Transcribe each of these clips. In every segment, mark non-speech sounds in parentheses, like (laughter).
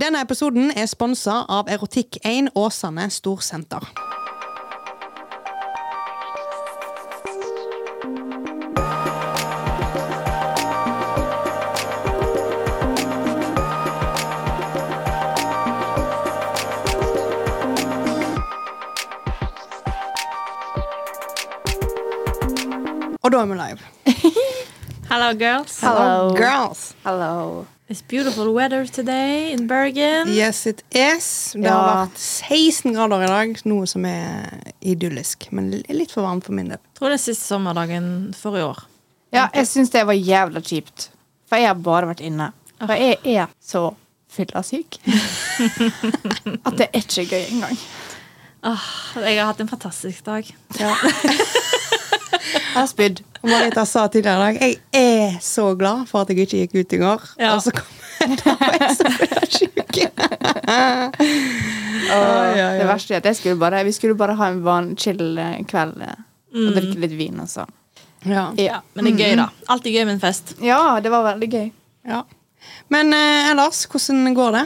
Denne episoden er sponsa av Erotikk1 Åsane Storsenter. Og da er vi live. (laughs) Hello, girls. Hello. girls. Hello. It's beautiful weather today in Bergen. Yes, it is. Det Ja. har vært 16 grader i dag, noe som er idyllisk. Men litt for varmt for min del. Tror det er siste sommerdagen for i år. Ja, jeg syns det var jævla kjipt. For jeg har bare vært inne. For jeg er så fyllesyk (laughs) at det er ikke gøy engang. Åh, jeg har hatt en fantastisk dag. (laughs) Jeg har spydd. Marita sa tidligere i dag jeg er så glad for at jeg ikke gikk ut i går. Ja. Og så kom jeg da var jeg så. Og ja, ja. Det verste er at skulle bare, vi skulle bare ha en van chill eh, kveld eh, og drikke litt vin. Altså. Ja. Ja. Men det er gøy, da. Alltid gøy med en fest. ja, det var veldig gøy. ja. Men eh, ellers, hvordan går det?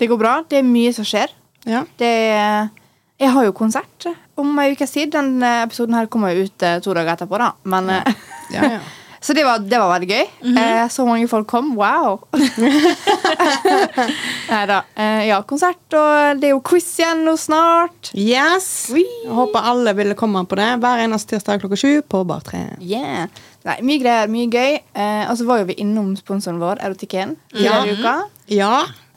Det går bra. Det er mye som skjer. Ja. Det Jeg har jo konsert om ei ukes tid. Den eh, episoden her kommer jo ut eh, to dager etterpå, da. Men ja. Ja, (laughs) ja. Så det var, det var veldig gøy. eh, så mange folk kom. Wow! (laughs) Nei da. Eh, ja, konsert, og det er jo quiz igjen nå snart. Yes! Oi. Jeg håper alle ville komme på det hver eneste tirsdag klokka sju på Bar 3. Yeah. Nei, mye greier, mye gøy. Eh, og så var jo vi innom sponsoren vår, Erotikken, i uka. Ja.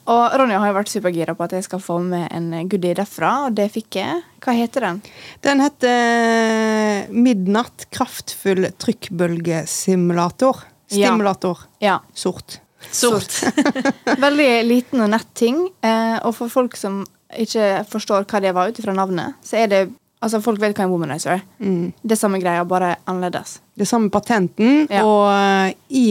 Og Ronja har jo vært supergira på at jeg skal få med en goodie derfra, og det fikk jeg. Hva heter den? Den heter Midnatt kraftfull trykkbølgesimulator. Stimulator. Ja. Sort. Sort. (laughs) (laughs) Veldig liten og nett ting. Eh, og for folk som ikke forstår hva det var ut ifra navnet, så er det Altså, folk vet hva en womanizer er. Mm. Det samme greia, bare annerledes. Det samme patenten, Ja. og eh, i,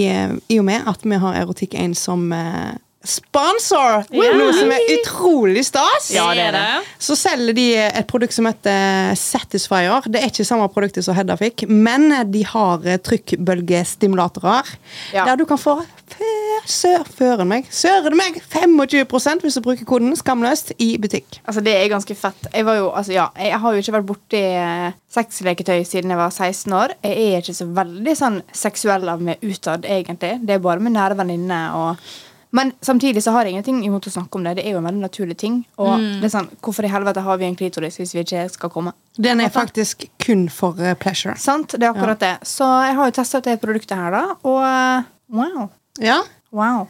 i og med at vi har Erotikk1 som eh, sponsor, Yeah. noe som er utrolig stas, Ja, det er det. så selger de et produkt som heter Satisfyer. Det er ikke samme produktet som Hedda fikk, men de har trykkbølgestimulatorer. Ja. Der du kan få før, sør, føren meg, søren meg 25% hvis du bruker koden skamløst i butikk. Altså, det er ganske fett. Jeg var jo, altså, ja, jeg har jo ikke vært borti eh, sexleketøy siden jeg var 16 år. Jeg er ikke så veldig sånn seksuell av meg utad, egentlig. Det er bare med nære venninner og men samtidig så har jeg ingenting imot å snakke om det. Det er jo en veldig naturlig ting. Og det er sånn, Hvorfor i helvete har vi en klitoris hvis vi ikke skal komme? Den er faktisk kun for eh, pleasure. Sant? Det er akkurat det. Så jeg har jo testa ut det produktet her, da. Og eh, wow. Ja, Wow.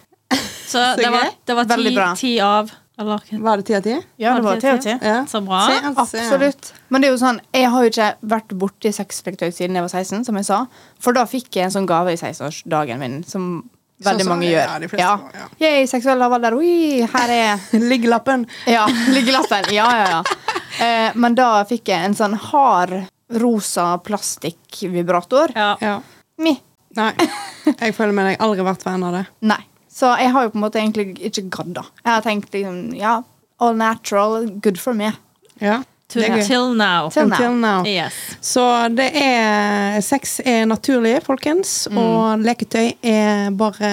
Så det var, det var ti, ti av Eller Var det ti av ti? Ja, det var ti av ti. Ja. Så bra. Se, altså. Absolutt. Men det er jo sånn, jeg har jo ikke vært borti sexleketøy siden jeg var 16, som jeg sa. For da fikk jeg en sånn gave i 16-årsdagen min, som veldig Sånn som- mange ja, gjør. de fleste Ja. ja. Yay, seksuell lavalder. Ui, her er (laughs) Liggelappen. Ja, liggelappen. Ja, ja, ja. (laughs) Eh, men da fikk jeg en sånn hard rosa plastikkvibrator. Ja. Ja. Mi. Nei, (laughs) jeg føler med deg. Aldri vært venn av det. Nei. Så jeg har jo på en måte egentlig ikke gadd, da. Jeg har tenkt liksom, ja, all natural, good for me. Ja, Er now. Until now. Until now. Yes. Så det er Sex er naturlig, folkens, Mm. og leketøy er bare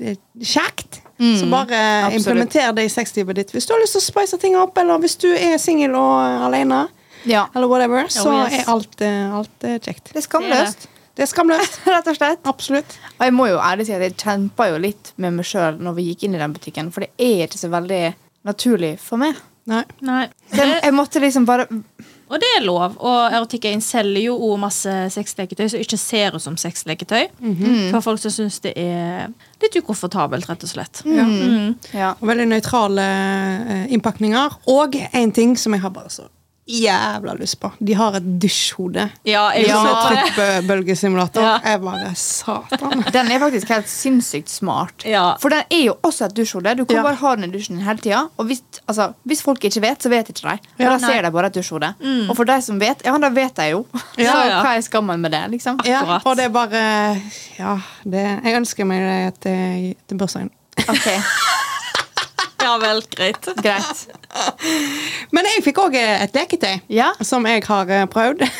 er kjekt. Mm. Så bare absolutt. implementer det i sexlivet ditt hvis du har lyst til å spice ting opp, eller hvis du er singel og alene, Ja. eller whatever, så Oh, yes. er alt, eh, alt eh, kjekt. Det er skamløst, Det er skamløst. (laughs) rett og slett. Absolutt. Og jeg må jo ærlig si at jeg kjempa jo litt med meg sjøl når vi gikk inn i den butikken, for det er ikke så veldig naturlig for meg. Nei. Nei. Den, jeg, måtte liksom bare Og det er lov. Og Erotikk1 selger jo også masse sexleketøy som ikke ser ut som sexleketøy. Mhm. For folk som syns det er litt ukomfortabelt, rett og slett. Ja. Mm. Ja. Og veldig nøytrale eh, innpakninger. Og en ting som jeg har bare så jævla lyst på. De har et dusjhode. Ja, jeg Ja. så det. Ja. Jeg bare Satan. (laughs) Den er faktisk helt sinnssykt smart. Ja. For den er jo også et dusjhode. Du kan Ja. bare ha den i dusjen hele tida. Og hvis, altså, hvis folk ikke vet, så vet ikke de. For Ja, da ser de bare et dusjhode. Og for de som vet, ja, da vet de jo. (laughs) Ja, så ja. hva er skammen med det, liksom? Ja, og det er bare Ja, det, jeg ønsker meg det til, til bursdagen. Ok, (laughs) ja vel, greit. greit. Men jeg fikk òg et leketøy Ja. som jeg har eh, prøvd. (laughs)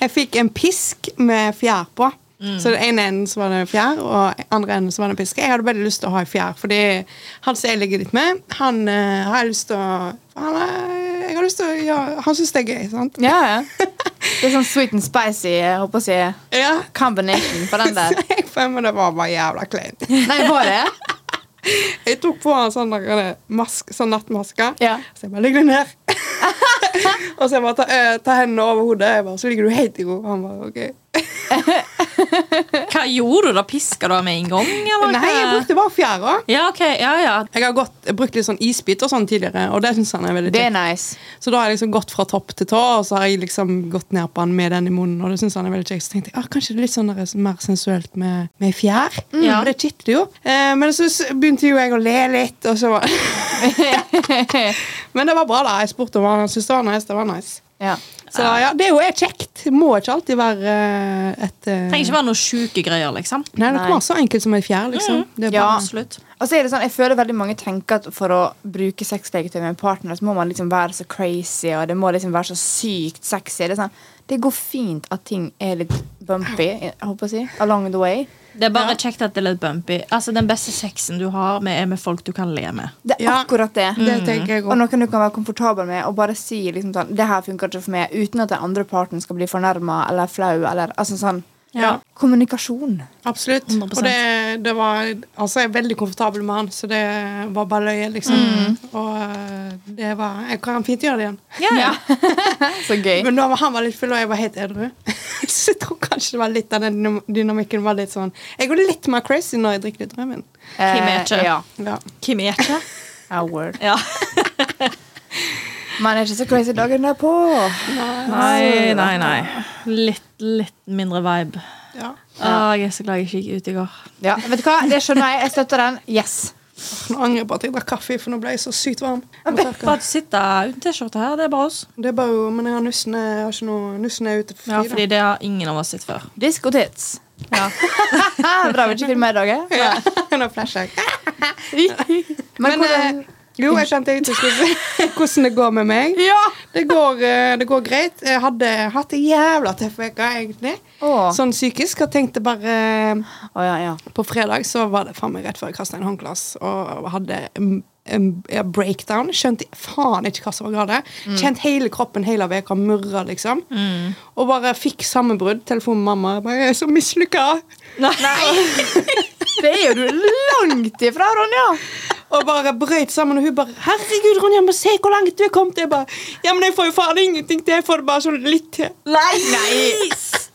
jeg fikk en pisk med fjær på. Så det ene enden så var det fjær, og andre enden så var det piske. Jeg hadde veldig lyst til å ha en fjær, fordi han som jeg ligger litt med, han uh, har jeg lyst til å han, er- Jeg har lyst til å ja, Han syns det er gøy, sant? Ja, ja. (laughs) Det er sånn sweet and spicy jeg håper å si, Ja. combination på den der. (laughs) Jeg føler meg det var bare jævla kleint. Nei, var det? (laughs) Jeg tok på han sånn, der, mask, sånn nattmaske. Ja. Så jeg bare ligger du ned. (laughs) og så jeg bare tar, eh, tar hendene over hodet, jeg bare, så ligger du helt i ro. Han bare ok. (laughs) (laughs) Hva gjorde du da? Piska du med en gang? Eller? Nei, jeg brukte bare fjæra. Ja, okay. ja, ja. Jeg har gått, jeg brukt litt sånn isbit og sånn tidligere, og det syns han er veldig Det kjekt. nice. Så da har jeg liksom gått fra topp til tå, og så har jeg liksom gått ned på han med den i munnen, og det synes han er veldig kjekt. Så tenkte jeg ah, kanskje det er litt sånn mer sensuelt med, med fjær. Ja. Og det kitler jo. Eh, men så begynte jo jeg å le litt, og så var (laughs) (laughs) Men det var bra, da. Jeg spurte om han syntes det var nice. Det var nice. Ja. Så ja, det er jo er kjekt. Det må ikke alltid være eh, et eh, Trenger ikke være noe sjuke greier, liksom. Nei, det kan være så enkelt som ei fjær, liksom. Det er Ja. bare, Absolutt. Altså er det sånn, jeg føler veldig mange tenker at for å bruke sexleketøy med en partner, så må man liksom være så crazy, og det må liksom være så sykt sexy. Det, er sånn, det går fint at ting er litt bumpy, jeg håper å si, along the way. Det er bare Ja. kjekt at det er litt bumpy. Altså, Den beste sexen du har, med, er med folk du kan le med. Det er Ja. akkurat det. det tenker jeg Og noen du kan være komfortabel med og bare si liksom sånn, det her funker ikke for meg, uten at den andre parten skal bli fornærma eller flau. Eller, altså sånn, Ja. Kommunikasjon. Absolutt. 100%. Og det, det var Altså, jeg er veldig komfortabel med han, så det var bare løye, liksom. Og eh, det var Jeg kan fint gjøre det igjen. Ja, (laughs) Så gøy. Men da var han var litt full, og jeg var helt edru. (laughs) så jeg tror kanskje det var litt av den dynamikken var litt sånn Jeg går litt mer crazy når jeg drikker litt rødvin. Kim er. Eh, ja. Ja. Kim er (laughs) Our. Word. Ja. Man er ikke så crazy dagen derpå. Nei, nei, nei. Litt, litt mindre vibe. ja. Å, jeg er så glad jeg ikke gikk ut i går. Ja, vet du hva? Det skjønner jeg. Jeg støtter den. Yes. Nå angrer jeg på at jeg drakk kaffe, for nå ble jeg så sykt varm. Bare sitter uten T-skjorte her, det er bare oss. Det er bare jo, Men jeg har nussene jeg har ikke noe Nussene er ute for Ja, fordi det har ingen av oss sett før. Diskotits. Ja. (laughs) Bra vi ikke filmer i dag. eh? Ja. (laughs) Nå flasher jeg. (laughs) Men, Men eh, jo, jeg kjente ikke skulle (laughs) si hvordan det går med meg. Ja! Det går, eh, det går greit. Jeg hadde hatt en jævla tøff uke, egentlig. Åh. Sånn psykisk. Og tenkte bare Åh, ja, ja. På fredag så var det faen meg rett før jeg kasta en håndglass og hadde en, en, en breakdown. Skjønte faen ikke hva som var galt. Kjent hele kroppen hele veka murra, liksom. Og bare fikk sammenbrudd. Telefon med mamma. Jeg bare, jeg er så mislykka. (laughs) Det er jo du langt ifra, Ronja. Og bare brøyt sammen. Og hun bare 'Herregud, Ronja, men se hvor langt du er kommet.' Jeg bare 'Ja, men jeg får jo faen ingenting til. Jeg får det bare sånn litt til.' Nei! Nei.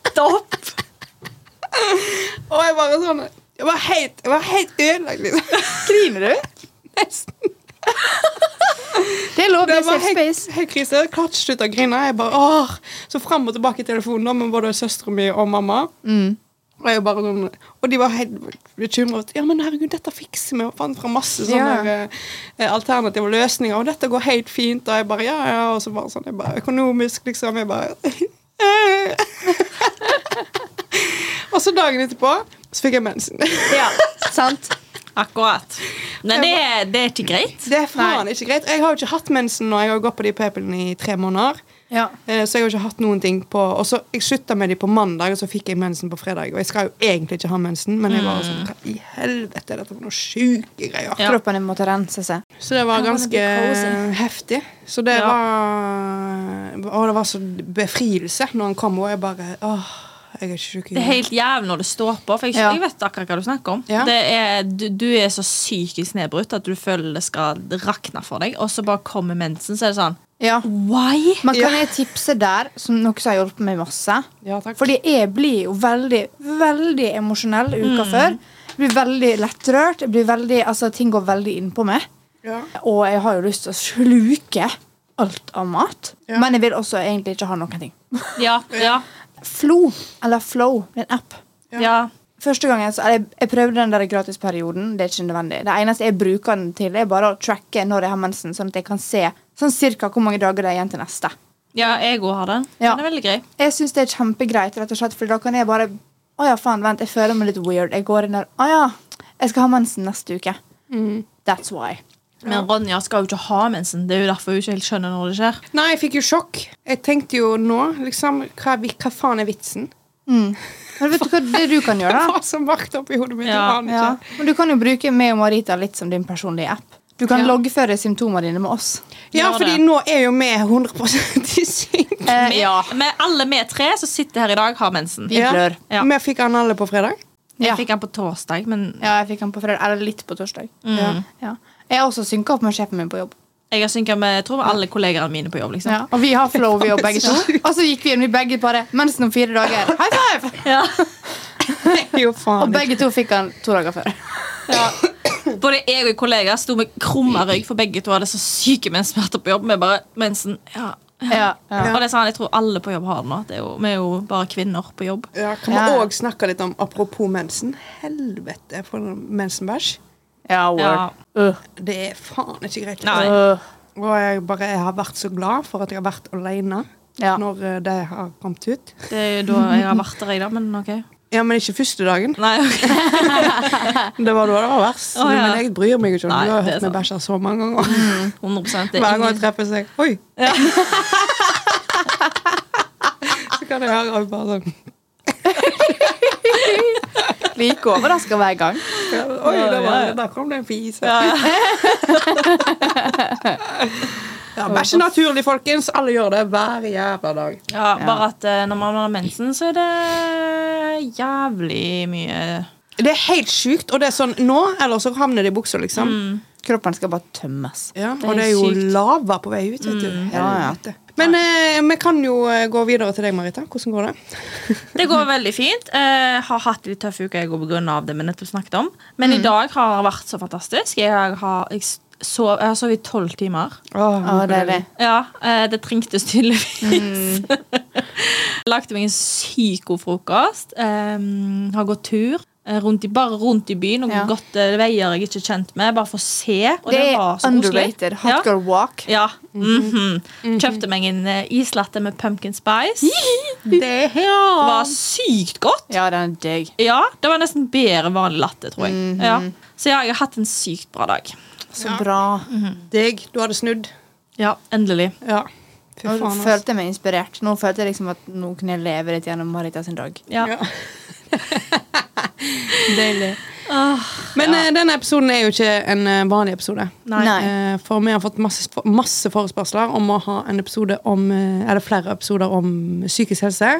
Stopp! Og jeg bare sånn Jeg var helt, jeg var helt ødelagt, liksom. Griner du? Nesten. Det er lov. Det er safe space. helt krise. Jeg klarte ikke å slutte å grine. Jeg bare, åh. Så frem og tilbake i telefonen med både søstera mi og mamma. Og jeg bare sånn Og de var helt bekymret. Ja, men herregud, dette fikser vi. Og fant fram masse sånne Ja. eh, alternative løsninger. Og dette går helt fint. Og jeg bare ja, ja. Og så bare sånn jeg bare, Økonomisk, liksom. Jeg bare (laughs) Og så dagen etterpå så fikk jeg mensen. Ja, sant? Akkurat. Men det, det er ikke greit. Det er faen ikke greit. Jeg har jo ikke hatt mensen nå. Jeg har gått på de p-pillene i tre månder. Ja. Eh, Så jeg har ikke hatt noen ting på Og så Jeg slutta med de på mandag, og så fikk jeg mensen på fredag. Og jeg skal jo egentlig ikke ha mensen, men jeg var sånn Hva i helvete er dette for noen sjuke greier? Ja. Kroppen måtte rense seg. Så det var ganske heftig. Så det Ja. var Og det var så befrielse når han kom, og jeg bare Åh, jeg er ikke sjuk Det er helt jævlig når det står på. For jeg, Ja. jeg vet akkurat hva du snakker om. Ja. Det er, du, du er så psykisk nedbrutt at du føler det skal rakne for deg, og så bare kommer mensen, så er det sånn Ja. Why? Men kan jeg tipse der, som noe som har hjulpet meg masse? Ja, takk. Fordi jeg blir jo veldig, veldig emosjonell uka før. Jeg blir veldig lettrørt. Jeg blir veldig, altså, ting går veldig inn på meg. ja. Og jeg har jo lyst til å sluke alt av mat. Ja. Men jeg vil også egentlig ikke ha noen ting. Ja, ja, Flo, eller Flow, en app. Ja. Første gangen så, jeg, Jeg prøvde den der gratisperioden. Det er ikke nødvendig. Det eneste jeg bruker den til, er bare å tracke når jeg har mensen, sånn at jeg kan se sånn cirka hvor mange dager det er igjen til neste. ja jeg òg har det. Ja. Den er veldig grei. Jeg syns det er kjempegreit, rett og slett, for da kan jeg bare Å ja, faen, vent, jeg føler meg litt weird. Jeg går inn der. Å ja, jeg skal ha mensen neste uke. That's why. Men Ronja skal jo ikke ha mensen. Det er jo derfor hun ikke helt skjønner når det skjer. Nei, jeg fikk jo sjokk. Jeg tenkte jo nå, liksom Hva, hva faen er vitsen? Men vet du hva det du kan gjøre, da? (laughs) så opp oppi hodet mitt. Ja. Ja. Men du kan jo bruke meg og Marita litt som din personlige app. Du kan Ja. loggføre symptomene dine med oss. Ja, Gjør fordi det. nå er jo vi 100 i synk. Eh, ja. Med alle vi tre som sitter her i dag, har mensen. Vi blør. Ja. Vi fikk han alle på fredag. Jeg Ja. fikk den på torsdag, men ja, jeg fikk den på fredag. Eller litt på torsdag. mm. Ja. Jeg har også synka opp med sjefen min på jobb. Jeg har synka med jeg tror alle kollegene mine på jobb. liksom Ja. Og vi har flow, vi og begge to. (laughs) Og så gikk vi inn, vi begge bare mensen om fire dager. High five! Ja. (laughs) Jo, Og begge to fikk han to dager før. Både jeg og kollegaer sto med krumma rygg, for begge to hadde så syke menssmerter på jobb. Vi bare, mensen, ja. Ja, ja. Og det er sånn, jeg tror alle på jobb har det nå. Det er jo, vi er jo bare kvinner på jobb. Ja, kan vi Ja. òg snakke litt om apropos mensen? Helvete for en mensenbæsj. Ja, Ja. Uh, Det er faen ikke greit. Nei. uh, Og jeg bare jeg har vært så glad for at jeg har vært alene ja. når eh, det har kommet ut. Det er jo da jeg har vært der, jeg, da. Men ok. Ja, men ikke første dagen. Nei, okay. (laughs) Det var da det var verst. Oh, ja. Men jeg bryr meg ikke om Du har hørt meg bæsje så mange ganger. 100 det er Hver gang jeg treffer seg Oi! Ja. (laughs) Så kan jeg høre bare sånn Like overraska hver gang. Oi, da var, der kom det en fis. Ja, ja. (laughs) Bæsje naturlig, folkens. Alle gjør det hver jævla dag. Ja, bare at eh, når man har mensen, så er det jævlig mye Det er helt sjukt. Og det er sånn nå, eller så havner det i buksa, liksom. Kroppen skal bare tømmes. Ja, Det er og det er jo sykt. lava på vei ut. vet du. Ja, ja. Helvete. Men eh, vi kan jo eh, gå videre til deg, Marita. Hvordan går det? Det går veldig fint. Jeg har hatt litt tøff uke jeg går av det vi nettopp snakket om. Men i dag har det vært så fantastisk. Jeg har, jeg sov, jeg har sovet i tolv timer. Å, det er det. Ja, eh, det trengtes tydeligvis. (laughs) Lagde meg en syk god frokost. Um, har gått tur. Eh, Rundt i, bare rundt i byen og Ja. gått eh, veier jeg ikke er kjent med. Bare for å se. Og Det det, var så underrated. Hot Ja. girl walk. Ja. mhm. Kjøpte meg en eh, islatte med pumpkin spice. (laughs) Det var sykt godt. Ja, den er digg. Ja, det var nesten bedre vanlig latte, tror jeg. Mhm. ja. Så ja, jeg har hatt en sykt bra dag. Så Ja. bra. Deg. Du hadde snudd. Ja, endelig. Ja. Fy Nå følte jeg meg inspirert. Nå følte jeg liksom at nå kunne jeg leve litt gjennom Marita sin dag. Ja. (laughs) Deilig. Men ja. denne episoden er jo ikke en eh, vanlig episode. Nei. Nei. Eh, for vi har fått masse, masse forespørsler om å ha en episode om eh, Eller flere episoder om psykisk helse.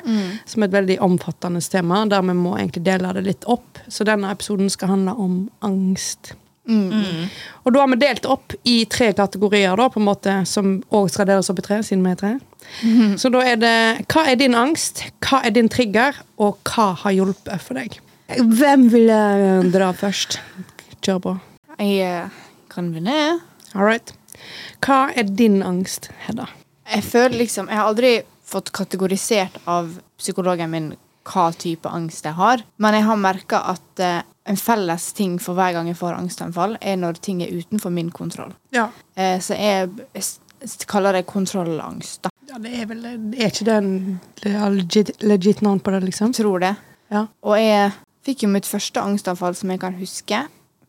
Som er et veldig omfattende tema, der vi må egentlig dele det litt opp. Så denne episoden skal handle om angst. Og da har vi delt opp i tre kategorier, da, på en måte, som òg skal deles opp i tre, siden vi er tre. Så da er det Hva er din angst? Hva er din trigger? Og hva har hjulpet for deg? Hvem vil jeg dra først? Kjør på. Jeg eh, kan vinne. All right. Hva er din angst, Hedda? Jeg føler liksom Jeg har aldri fått kategorisert av psykologen min hva type angst jeg har, men jeg har merka at eh, en felles ting for hver gang jeg får angstanfall, er når ting er utenfor min kontroll. Ja. Eh, så jeg, jeg kaller det kontrollangst. da. ja det er vel Er ikke det en legit, legit navn på det, liksom? Tror det. Ja. Og jeg fikk jo mitt første angstanfall som jeg kan huske.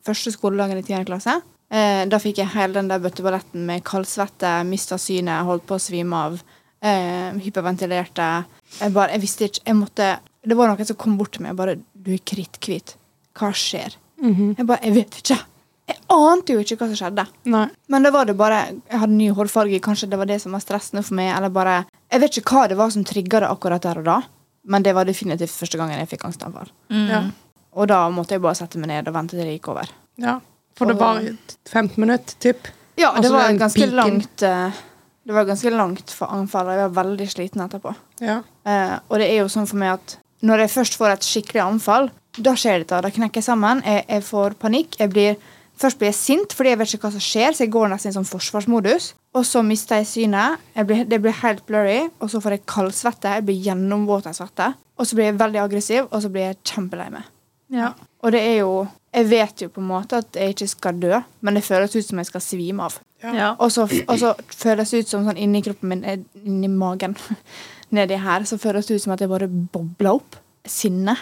Første skoledagen i 10. klasse. Eh, da fikk jeg hele den der bøtteballetten med kaldsvette, mista synet, holdt på å svime av. Eh, hyperventilerte. Jeg bare, jeg visste ikke Jeg måtte Det var noen som kom bort til meg og bare Du er kritthvit. Hva skjer? Jeg bare Jeg vet ikke. Jeg ante jo ikke hva som skjedde. Nei. Men da var det bare Jeg hadde ny hårfarge. Kanskje det var det som var stressende for meg. Eller bare Jeg vet ikke hva det var som trigga det akkurat der og da. Men det var definitivt første gangen jeg fikk angstanfall. Ja. Og da måtte jeg bare sette meg ned og vente til det gikk over. ja. For det var 15 minutter, typ. Ja, det Altså, var ganske piken. langt eh, Det var ganske langt for anfallet. jeg var veldig sliten etterpå. Ja. Eh, og det er jo sånn for meg at når jeg først får et skikkelig anfall, da skjer dette. Da knekker jeg sammen. Jeg, jeg får panikk. Jeg blir, først blir jeg sint fordi jeg vet ikke hva som skjer, så jeg går nesten i en sånn forsvarsmodus. Og så mister jeg synet. Jeg blir, det blir helt blurry. Og så får jeg kaldsvette. Jeg blir gjennomvåt av svette. Og så blir jeg veldig aggressiv, og så blir jeg kjempelei meg. Ja. Og det er jo Jeg vet jo på en måte at jeg ikke skal dø, men det føles ut som jeg skal svime av. Ja. Og så, og så føles det ut som sånn inni kroppen min, inni magen, (laughs) nedi her, så føles det ut som at jeg bare bobler opp. Sinne.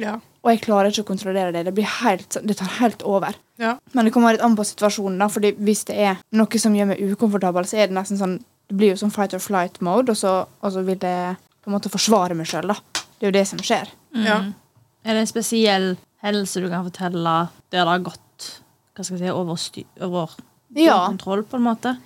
Ja. Og jeg klarer ikke å kontrollere det. Det, blir helt, det tar helt over. Ja. Men det kommer litt an på situasjonen. da, fordi hvis det er noe som gjør meg ukomfortabel, så er det nesten sånn Det blir jo sånn fight or flight mode, og så, og så vil jeg på en måte forsvare meg sjøl. Det er jo det som skjer. Ja. Er det en spesiell hendelse du kan fortelle der det har gått hva skal jeg si, over, styr, over Ja. kontroll, på en måte?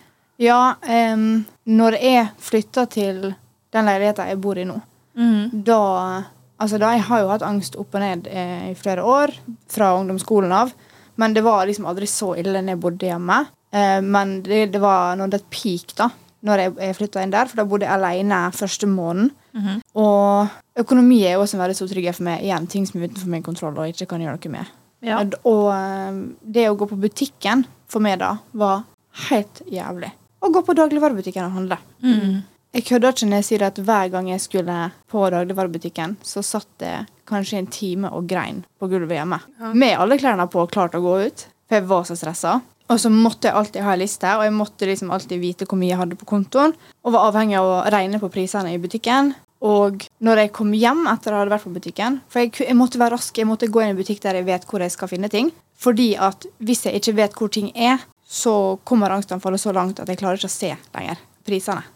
Ja, Um, når jeg flytta til den leiligheten jeg bor i nå, mm. da Altså, da, jeg har jo hatt angst opp og ned eh, i flere år, fra ungdomsskolen av. Men det var liksom aldri så ille når jeg bodde hjemme. Eh, men det, det var nådde et peak da når jeg, jeg flytta inn der, for da bodde jeg alene første måneden. Mhm. Og økonomi er jo også en veldig stor trygghet for meg. Igjen, ting som er utenfor min kontroll og ikke kan gjøre noe med. Ja. Og eh, det å gå på butikken for meg da var helt jævlig. Å gå på dagligvarebutikken og handle. Mhm. Jeg kødder ikke når jeg sier at hver gang jeg skulle på dagligvarebutikken, så satt jeg kanskje en time og grein på gulvet hjemme. Med alle klærne på og klart å gå ut, for jeg var så stressa. Og så måtte jeg alltid ha en liste, og jeg måtte liksom alltid vite hvor mye jeg hadde på kontoen. Og var avhengig av å regne på prisene i butikken. Og når jeg kom hjem etter å ha vært på butikken For jeg, jeg måtte være rask, jeg måtte gå inn i butikk der jeg vet hvor jeg skal finne ting. Fordi at hvis jeg ikke vet hvor ting er, så kommer angstanfallet så langt at jeg klarer ikke å se lenger prisene.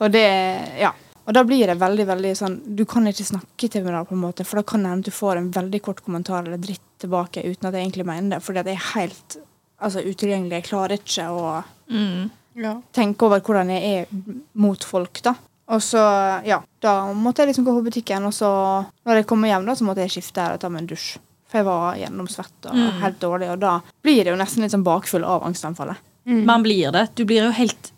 Og det Ja. Og da blir det veldig veldig sånn Du kan ikke snakke til meg da, på en måte, for da kan det hende du får en veldig kort kommentar eller dritt tilbake uten at jeg egentlig mener det, fordi at jeg er helt altså, utilgjengelig. Jeg klarer ikke å mm. Ja. tenke over hvordan jeg er mot folk, da. Og så, ja, da måtte jeg liksom gå på butikken, og så, når jeg kommer hjem, da, så måtte jeg skifte og ta meg en dusj. For jeg var gjennomsvett og Mm. helt dårlig, og da blir det jo nesten litt sånn bakfull av angstanfallet. Man blir det. Du blir jo helt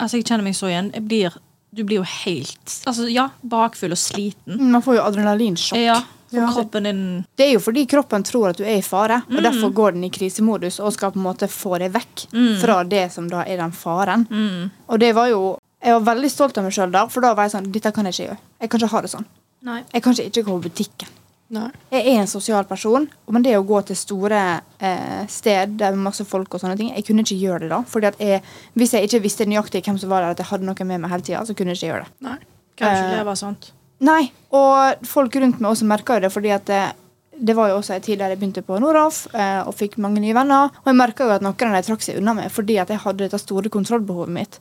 Altså, jeg kjenner meg så igjen. Jeg blir, du blir jo helt Altså, ja, bakfull og sliten. Man får jo adrenalinsjokk. Ja, Ja. kroppen din Det er jo fordi kroppen tror at du er i fare, og Mm. derfor går den i krisemodus og skal på en måte få deg vekk Mm. fra det som da er den faren. mm. Og det var jo Jeg var veldig stolt av meg sjøl da, for da var jeg sånn Dette kan jeg ikke gjøre. Jeg kan ikke ha det sånn. Nei. Jeg kan ikke ikke gå på butikken. Nei. Jeg er en sosial person, men det å gå til store eh, sted der med masse folk og sånne ting, jeg kunne ikke gjøre det da. Fordi at jeg, hvis jeg ikke visste nøyaktig hvem som var der, at jeg hadde noe med meg hele tida, så kunne jeg ikke gjøre det. Nei. kanskje det var sant. sånt. Nei, og folk rundt meg også merka jo det, fordi at det, det var jo også en tid der jeg begynte på Noraf eh, og fikk mange nye venner. Og jeg merka jo at noen av dem trakk seg unna meg fordi at jeg hadde dette store kontrollbehovet mitt.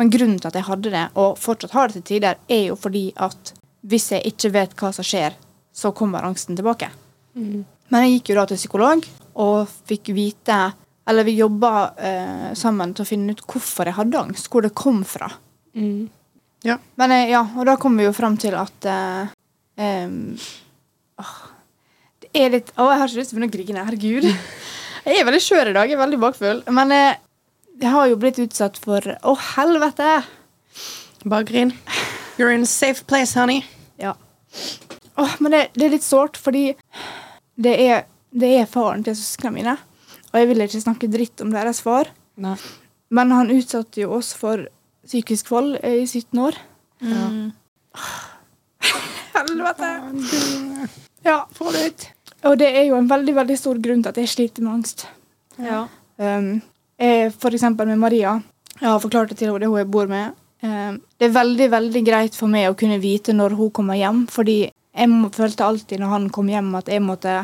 Men grunnen til at jeg hadde det, og fortsatt har det til tider, er jo fordi at hvis jeg ikke vet hva som skjer, så kommer angsten tilbake. Men jeg gikk jo da til psykolog og fikk vite Eller vi jobba eh, sammen til å finne ut hvorfor jeg hadde angst. Hvor det kom fra. Mm. Ja. Men eh, ja, og da kom vi jo fram til at eh, åh, Det er litt Å, jeg har ikke lyst til å begynne å grine. Herregud. (laughs) Jeg er veldig skjør i dag. Jeg er veldig bakfull. Men eh, jeg har jo blitt utsatt for Å, helvete! Bare grin. You're in a safe place, honey. Ja. Åh, men det, det er litt sårt, fordi det er, det er faren til søsknene mine. Og jeg vil ikke snakke dritt om deres far, Nei. men han utsatte jo oss for psykisk vold eh, i 17 år. Mm. (laughs) Helvete! Ja, få det ut. Og det er jo en veldig veldig stor grunn til at jeg sliter med angst. Ja. Um, jeg, for eksempel med Maria. Jeg har forklart det til henne, det hun jeg bor med. Um, det er veldig veldig greit for meg å kunne vite når hun kommer hjem, fordi jeg følte alltid når han kom hjem, at jeg måtte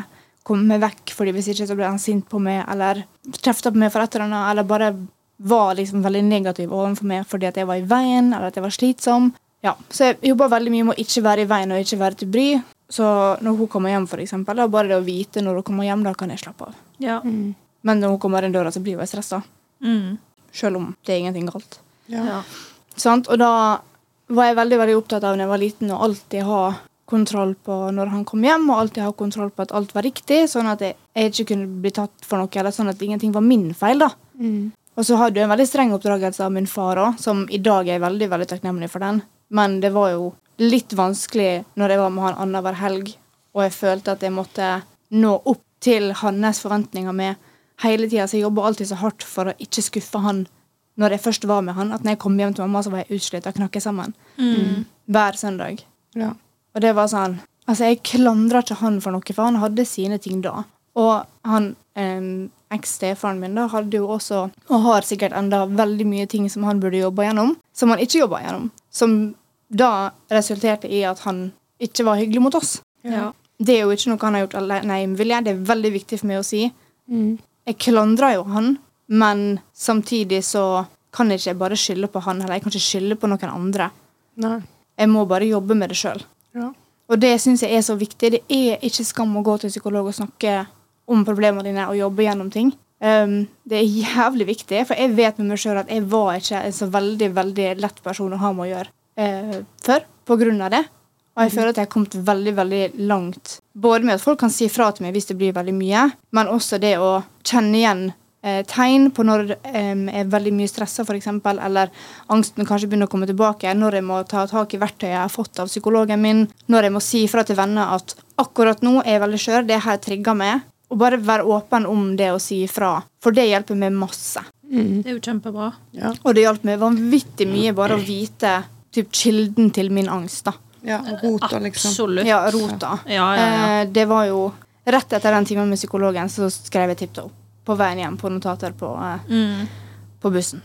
komme meg vekk, fordi hvis ikke så ble han sint på meg, eller kjefta på meg for et eller annet, eller bare var liksom veldig negativ overfor meg fordi at jeg var i veien, eller at jeg var slitsom. Ja, Så jeg jobba veldig mye med å ikke være i veien og ikke være til bry. Så når hun kommer hjem, for eksempel, da bare det å vite når hun kommer hjem, da kan jeg slappe av. Ja. Mm. Men når hun kommer inn døra, så blir jeg stressa. Mm. Selv om det er ingenting galt. Ja. ja. Sant? Og da var jeg veldig veldig opptatt av når jeg var liten, å alltid ha kontroll på når han kom hjem, og alltid ha kontroll på at alt var riktig, sånn at jeg, jeg ikke kunne bli tatt for noe, eller sånn at ingenting var min feil. da. Mm. Og så hadde jeg en veldig streng oppdragelse av min far òg, som i dag er jeg veldig veldig takknemlig for den. Men det var jo litt vanskelig når jeg var med han annenhver helg, og jeg følte at jeg måtte nå opp til hans forventninger med hele tida. Så jeg jobba alltid så hardt for å ikke skuffe han når jeg først var med han. At når jeg kom hjem til mamma, så var jeg utslitt og knakk sammen. Mm. Hver søndag. Ja. Og det var sånn Altså, jeg klandra ikke han for noe, for han hadde sine ting da. Og han eh, eks-stefaren min da hadde jo også, og har sikkert enda veldig mye ting som han burde jobba gjennom, som han ikke jobba gjennom. Som da resulterte i at han ikke var hyggelig mot oss. Ja. Det er jo ikke noe han har gjort alene med vilje. Det er veldig viktig for meg å si. Mm. Jeg klandra jo han, men samtidig så kan jeg ikke bare skylde på han, eller jeg kan ikke skylde på noen andre. Nei. Jeg må bare jobbe med det sjøl. Og det syns jeg er så viktig. Det er ikke skam å gå til psykolog og snakke om problemene dine og jobbe gjennom ting. Um, det er jævlig viktig, for jeg vet med meg sjøl at jeg var ikke en så veldig veldig lett person å ha med å gjøre uh, før, av det. Og jeg føler at jeg har kommet veldig veldig langt. Både med at folk kan si fra til meg hvis det blir veldig mye, men også det å kjenne igjen tegn på når jeg er veldig mye stressa, f.eks., eller angsten kanskje begynner å komme tilbake, når jeg må ta tak i verktøyet jeg har fått av psykologen min, når jeg må si fra til venner at akkurat nå er jeg veldig skjør, det her trigger meg. Og bare være åpen om det å si ifra, for det hjelper meg masse. Det er jo kjempebra. Ja. Og det hjalp meg vanvittig mye bare å vite typ, kilden til min angst. da. ja rota, liksom. Absolutt. Ja, rota. Ja, ja, ja. Eh, det var jo Rett etter den timen med psykologen så skrev jeg tiptoe på veien hjem på notater på, eh, Mm. på bussen,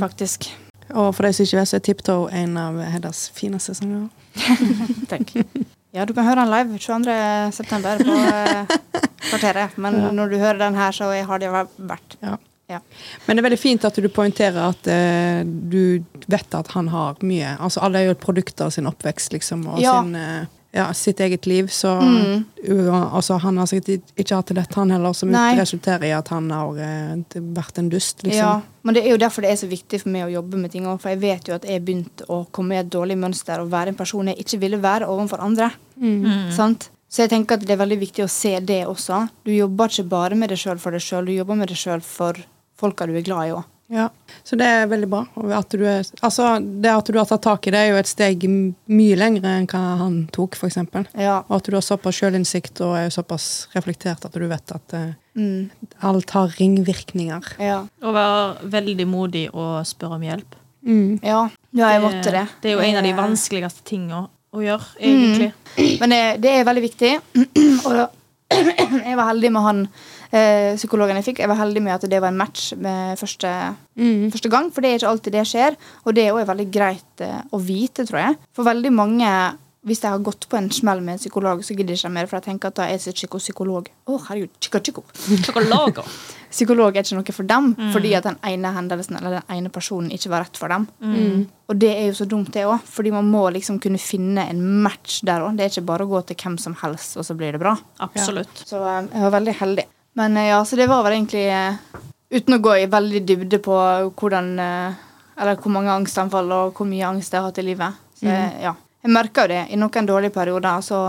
faktisk. Og for de som ikke vet, så er Tiptoe en av Heddas fineste sanger. (laughs) Takk. Ja, du kan høre den live 22. september på eh, Kvarteret. Men Ja. når du hører den her, så har det vært Ja. Ja. Men det er veldig fint at du poengterer at eh, du vet at han har mye Altså Alle er jo et produkt av sin oppvekst, liksom, og Ja. sin, eh, ja, sitt eget liv. Så Mm. altså, han har sikkert ikke hatt det lett, han heller, som Nei. resulterer i at han har uh, vært en dust, liksom. Ja, men det er jo derfor det er så viktig for meg å jobbe med ting òg. For jeg vet jo at jeg begynte å komme i et dårlig mønster og være en person jeg ikke ville være overfor andre. Mm. Sant? Så jeg tenker at det er veldig viktig å se det også. Du jobber ikke bare med deg sjøl for deg sjøl, du jobber med deg sjøl for folka du er glad i òg. Ja, så det er veldig bra. At du er, altså, det at du har tatt tak i det, er jo et steg mye lengre enn hva han tok, f.eks. Ja. Og at du har såpass sjølinnsikt og er såpass reflektert at du vet at eh, Mm. alt har ringvirkninger. Ja. Å være veldig modig og spørre om hjelp. Mm. ja. Ja, jeg måtte det. Det er jo en av de Eh, vanskeligste tingene å gjøre, egentlig. Men det, det er veldig viktig. (clears throat) Og jeg var heldig med han eh, psykologen jeg fikk. Jeg var heldig med at det var en match med første, Mm. første gang. For det er ikke alltid det skjer. Og det er også veldig greit eh, å vite, tror jeg. For veldig mange hvis jeg har gått på en smell med en psykolog, så gidder jeg ikke mer, for jeg tenker at da er jeg ikke psykolog. Å, herregud, chico, chico. (laughs) Psykolog er ikke noe for dem, Mm. fordi at den ene hendelsen eller den ene personen ikke var rett for dem. Mm. Og det er jo så dumt, det òg, fordi man må liksom kunne finne en match der òg. Det er ikke bare å gå til hvem som helst, og så blir det bra. Absolutt. Så eh, jeg var veldig heldig. Men eh, ja, så det var vel egentlig eh, Uten å gå i veldig dybde på hvordan eh, Eller hvor mange angstanfall og hvor mye angst jeg har hatt i livet. Så mm. ja. Jeg merker jo det. I noen dårlige perioder så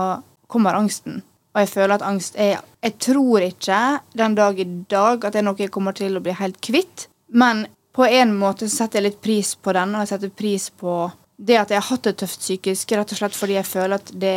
kommer angsten. Og jeg føler at angst er Jeg tror ikke den dag i dag at det er noe jeg kommer til å bli helt kvitt. Men på en måte så setter jeg litt pris på den, og jeg setter pris på det at jeg har hatt det tøft psykisk, rett og slett fordi jeg føler at det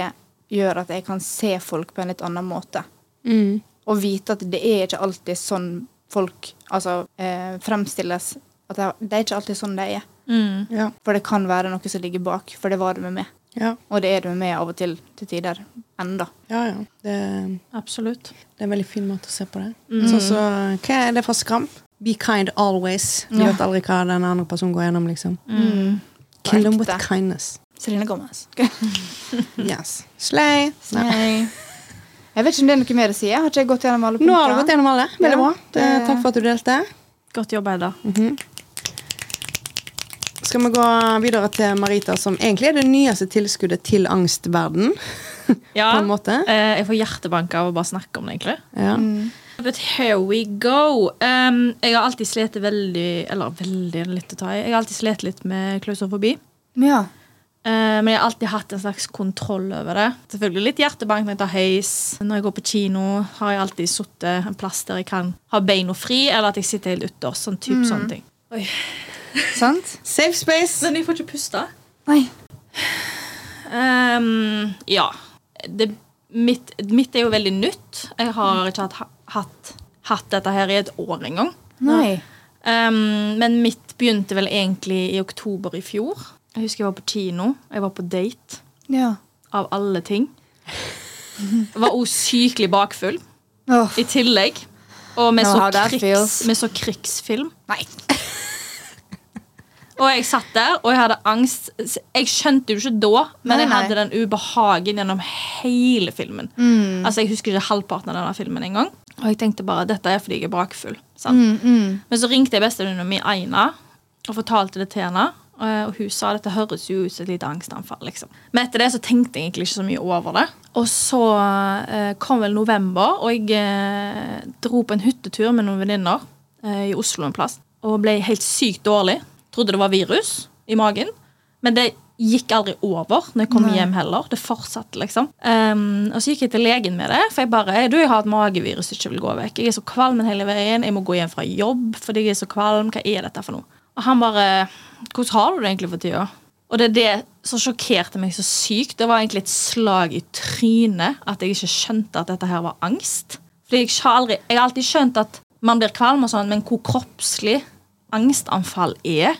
gjør at jeg kan se folk på en litt annen måte. Mm. Og vite at det er ikke alltid sånn folk altså, eh, fremstilles. At det, det er ikke alltid sånn det er. Mm. Ja. For det kan være noe som ligger bak. For det var det med meg. Ja. Og det er det med meg av og til til tider. Enda. ja, ja. Det, Absolutt. det er en veldig fin måte å se på det. Mm. Så, så, hva er det for skram? Be kind always. Du Ja. vet aldri hva den andre personen går gjennom, liksom. Mm. Kill them with kindness. Celine Gomez. (laughs) Yes. Slay. Nei. Jeg vet ikke om det er noe mer å si. Jeg har ikke gått gjennom alle Nå har du gått gjennom alle. Veldig Ja, bra. Det, det- takk for at du delte. Godt jobba, -hmm. Skal vi gå videre til Marita, som egentlig er det nyeste tilskuddet til angstverden. (laughs) Ja, På en måte. eh, jeg får hjertebank av å bare snakke om det, egentlig. Ja. Mm. But here we go. Um, jeg har alltid slitt veldig Eller veldig litt å ta i. Jeg har alltid slitt litt med klausofobi. Ja. Eh, men jeg har alltid hatt en slags kontroll over det. Selvfølgelig litt hjertebank når jeg tar heis. Når jeg går på kino, har jeg alltid sittet en plass der jeg kan ha beina fri, eller at jeg sitter helt utendørs. Sånn type sånne ting. Oi. Sant? Safe space. Men jeg får ikke puste. Nei. Um, ja. Det, mitt, mitt er jo veldig nytt. Jeg har ikke hatt, hatt, hatt dette her i et år engang. Nei. Ehm, men mitt begynte vel egentlig i oktober i fjor. Jeg husker jeg var på kino. Jeg var på date. Ja. Av alle ting. Jeg Var sykelig bakfull Oh. i tillegg. Og med Know så, krigs, med så krigsfilm. Nei. (laughs) Og jeg satt der, og jeg hadde angst. Jeg skjønte jo ikke da, men Nei, jeg nei. hadde den ubehagen gjennom hele filmen. Mm. Altså, Jeg husker ikke halvparten av denne filmen engang. Og jeg tenkte bare dette er fordi jeg er bakfull. Sant? Mm, mm. Men så ringte jeg bestevenninna mi Aina og fortalte det til henne. Eh, og hun sa dette høres jo ut som et lite angstanfall. liksom. Men etter det så tenkte jeg egentlig ikke så mye over det. Og så eh, kom vel november, og jeg eh, dro på en hyttetur med noen venninner eh, i Oslo en plass. Og ble helt sykt dårlig. Trodde det var virus i magen. Men det gikk aldri over når jeg kom Nei. hjem heller. Det fortsatte, liksom. Um, og så gikk jeg til legen med det, for jeg bare Du, jeg har et magevirus som ikke vil gå vekk. Jeg er så kvalm hele veien. Jeg må gå hjem fra jobb fordi jeg er så kvalm. Hva er dette for noe? Og han bare Hvordan har du det egentlig for tida? Og det er det som sjokkerte meg så sykt. Det var egentlig et slag i trynet at jeg ikke skjønte at dette her var angst. Fordi jeg har, aldri, jeg har alltid skjønt at man blir kvalm, og sånn, men hvor kroppslig angstanfall er,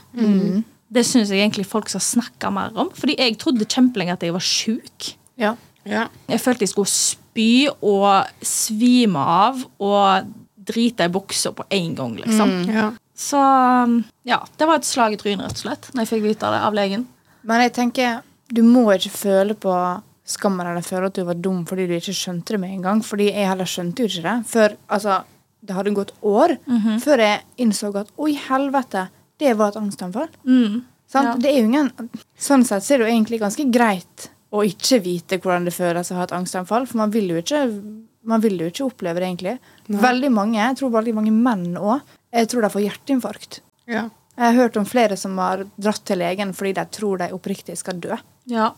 det syns jeg egentlig folk skal snakke mer om. Fordi jeg trodde kjempelenge at jeg var sjuk. Ja. Ja. Jeg følte jeg skulle spy og svime av og drite i buksa på en gang, liksom. Ja. Så ja, det var et slag i trynet, rett og slett, når jeg fikk vite det av legen. Men jeg tenker, du må ikke føle på skammen eller føle at du var dum fordi du ikke skjønte det med en gang. Fordi jeg heller skjønte jo ikke det før altså, det hadde gått år før jeg innså at oi, helvete, det var et angstanfall. Mm. Sant? Ja. Det er jo ingen, sånn sett så er det jo egentlig ganske greit å ikke vite hvordan det føles å ha et angstanfall, for man vil jo ikke, man vil jo ikke oppleve det egentlig. Veldig mange, jeg tror veldig mange menn òg, jeg tror de får hjerteinfarkt. Ja. Jeg har hørt om flere som har dratt til legen fordi de tror de oppriktig skal dø. Ja.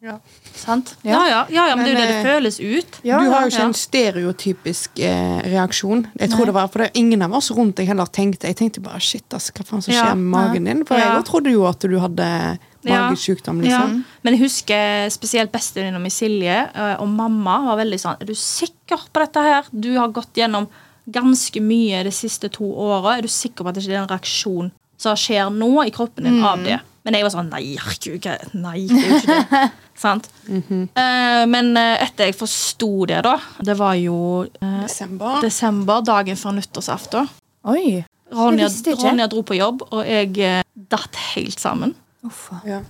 Ja. Sant? Ja. Ja, ja, ja, men, det er jo det det føles ut. Ja, du har jo ja. ikke en stereotypisk eh, reaksjon. Jeg tror det var, for det Ingen av oss rundt deg heller tenkte Jeg tenkte bare shit, ass, hva faen som Ja. skjer med magen din? For Ja. jeg trodde jo at du hadde Ja. liksom. Men jeg husker spesielt bestevenninna mi Silje eh, og mamma var veldig sånn Er du sikker på dette her? Du har gått gjennom ganske mye de siste to åra. Er du sikker på at det ikke er en reaksjon som skjer nå i kroppen din av det? Men jeg var sånn Nei, herregud, nei, det er jo ikke det. (laughs) Sant? Eh, men eh, etter jeg forsto det, da Det var jo uh, Desember. desember, dagen før nyttårsaften. Oi! Ronja. Ronja dro på jobb, og jeg uh, datt helt sammen. Ja.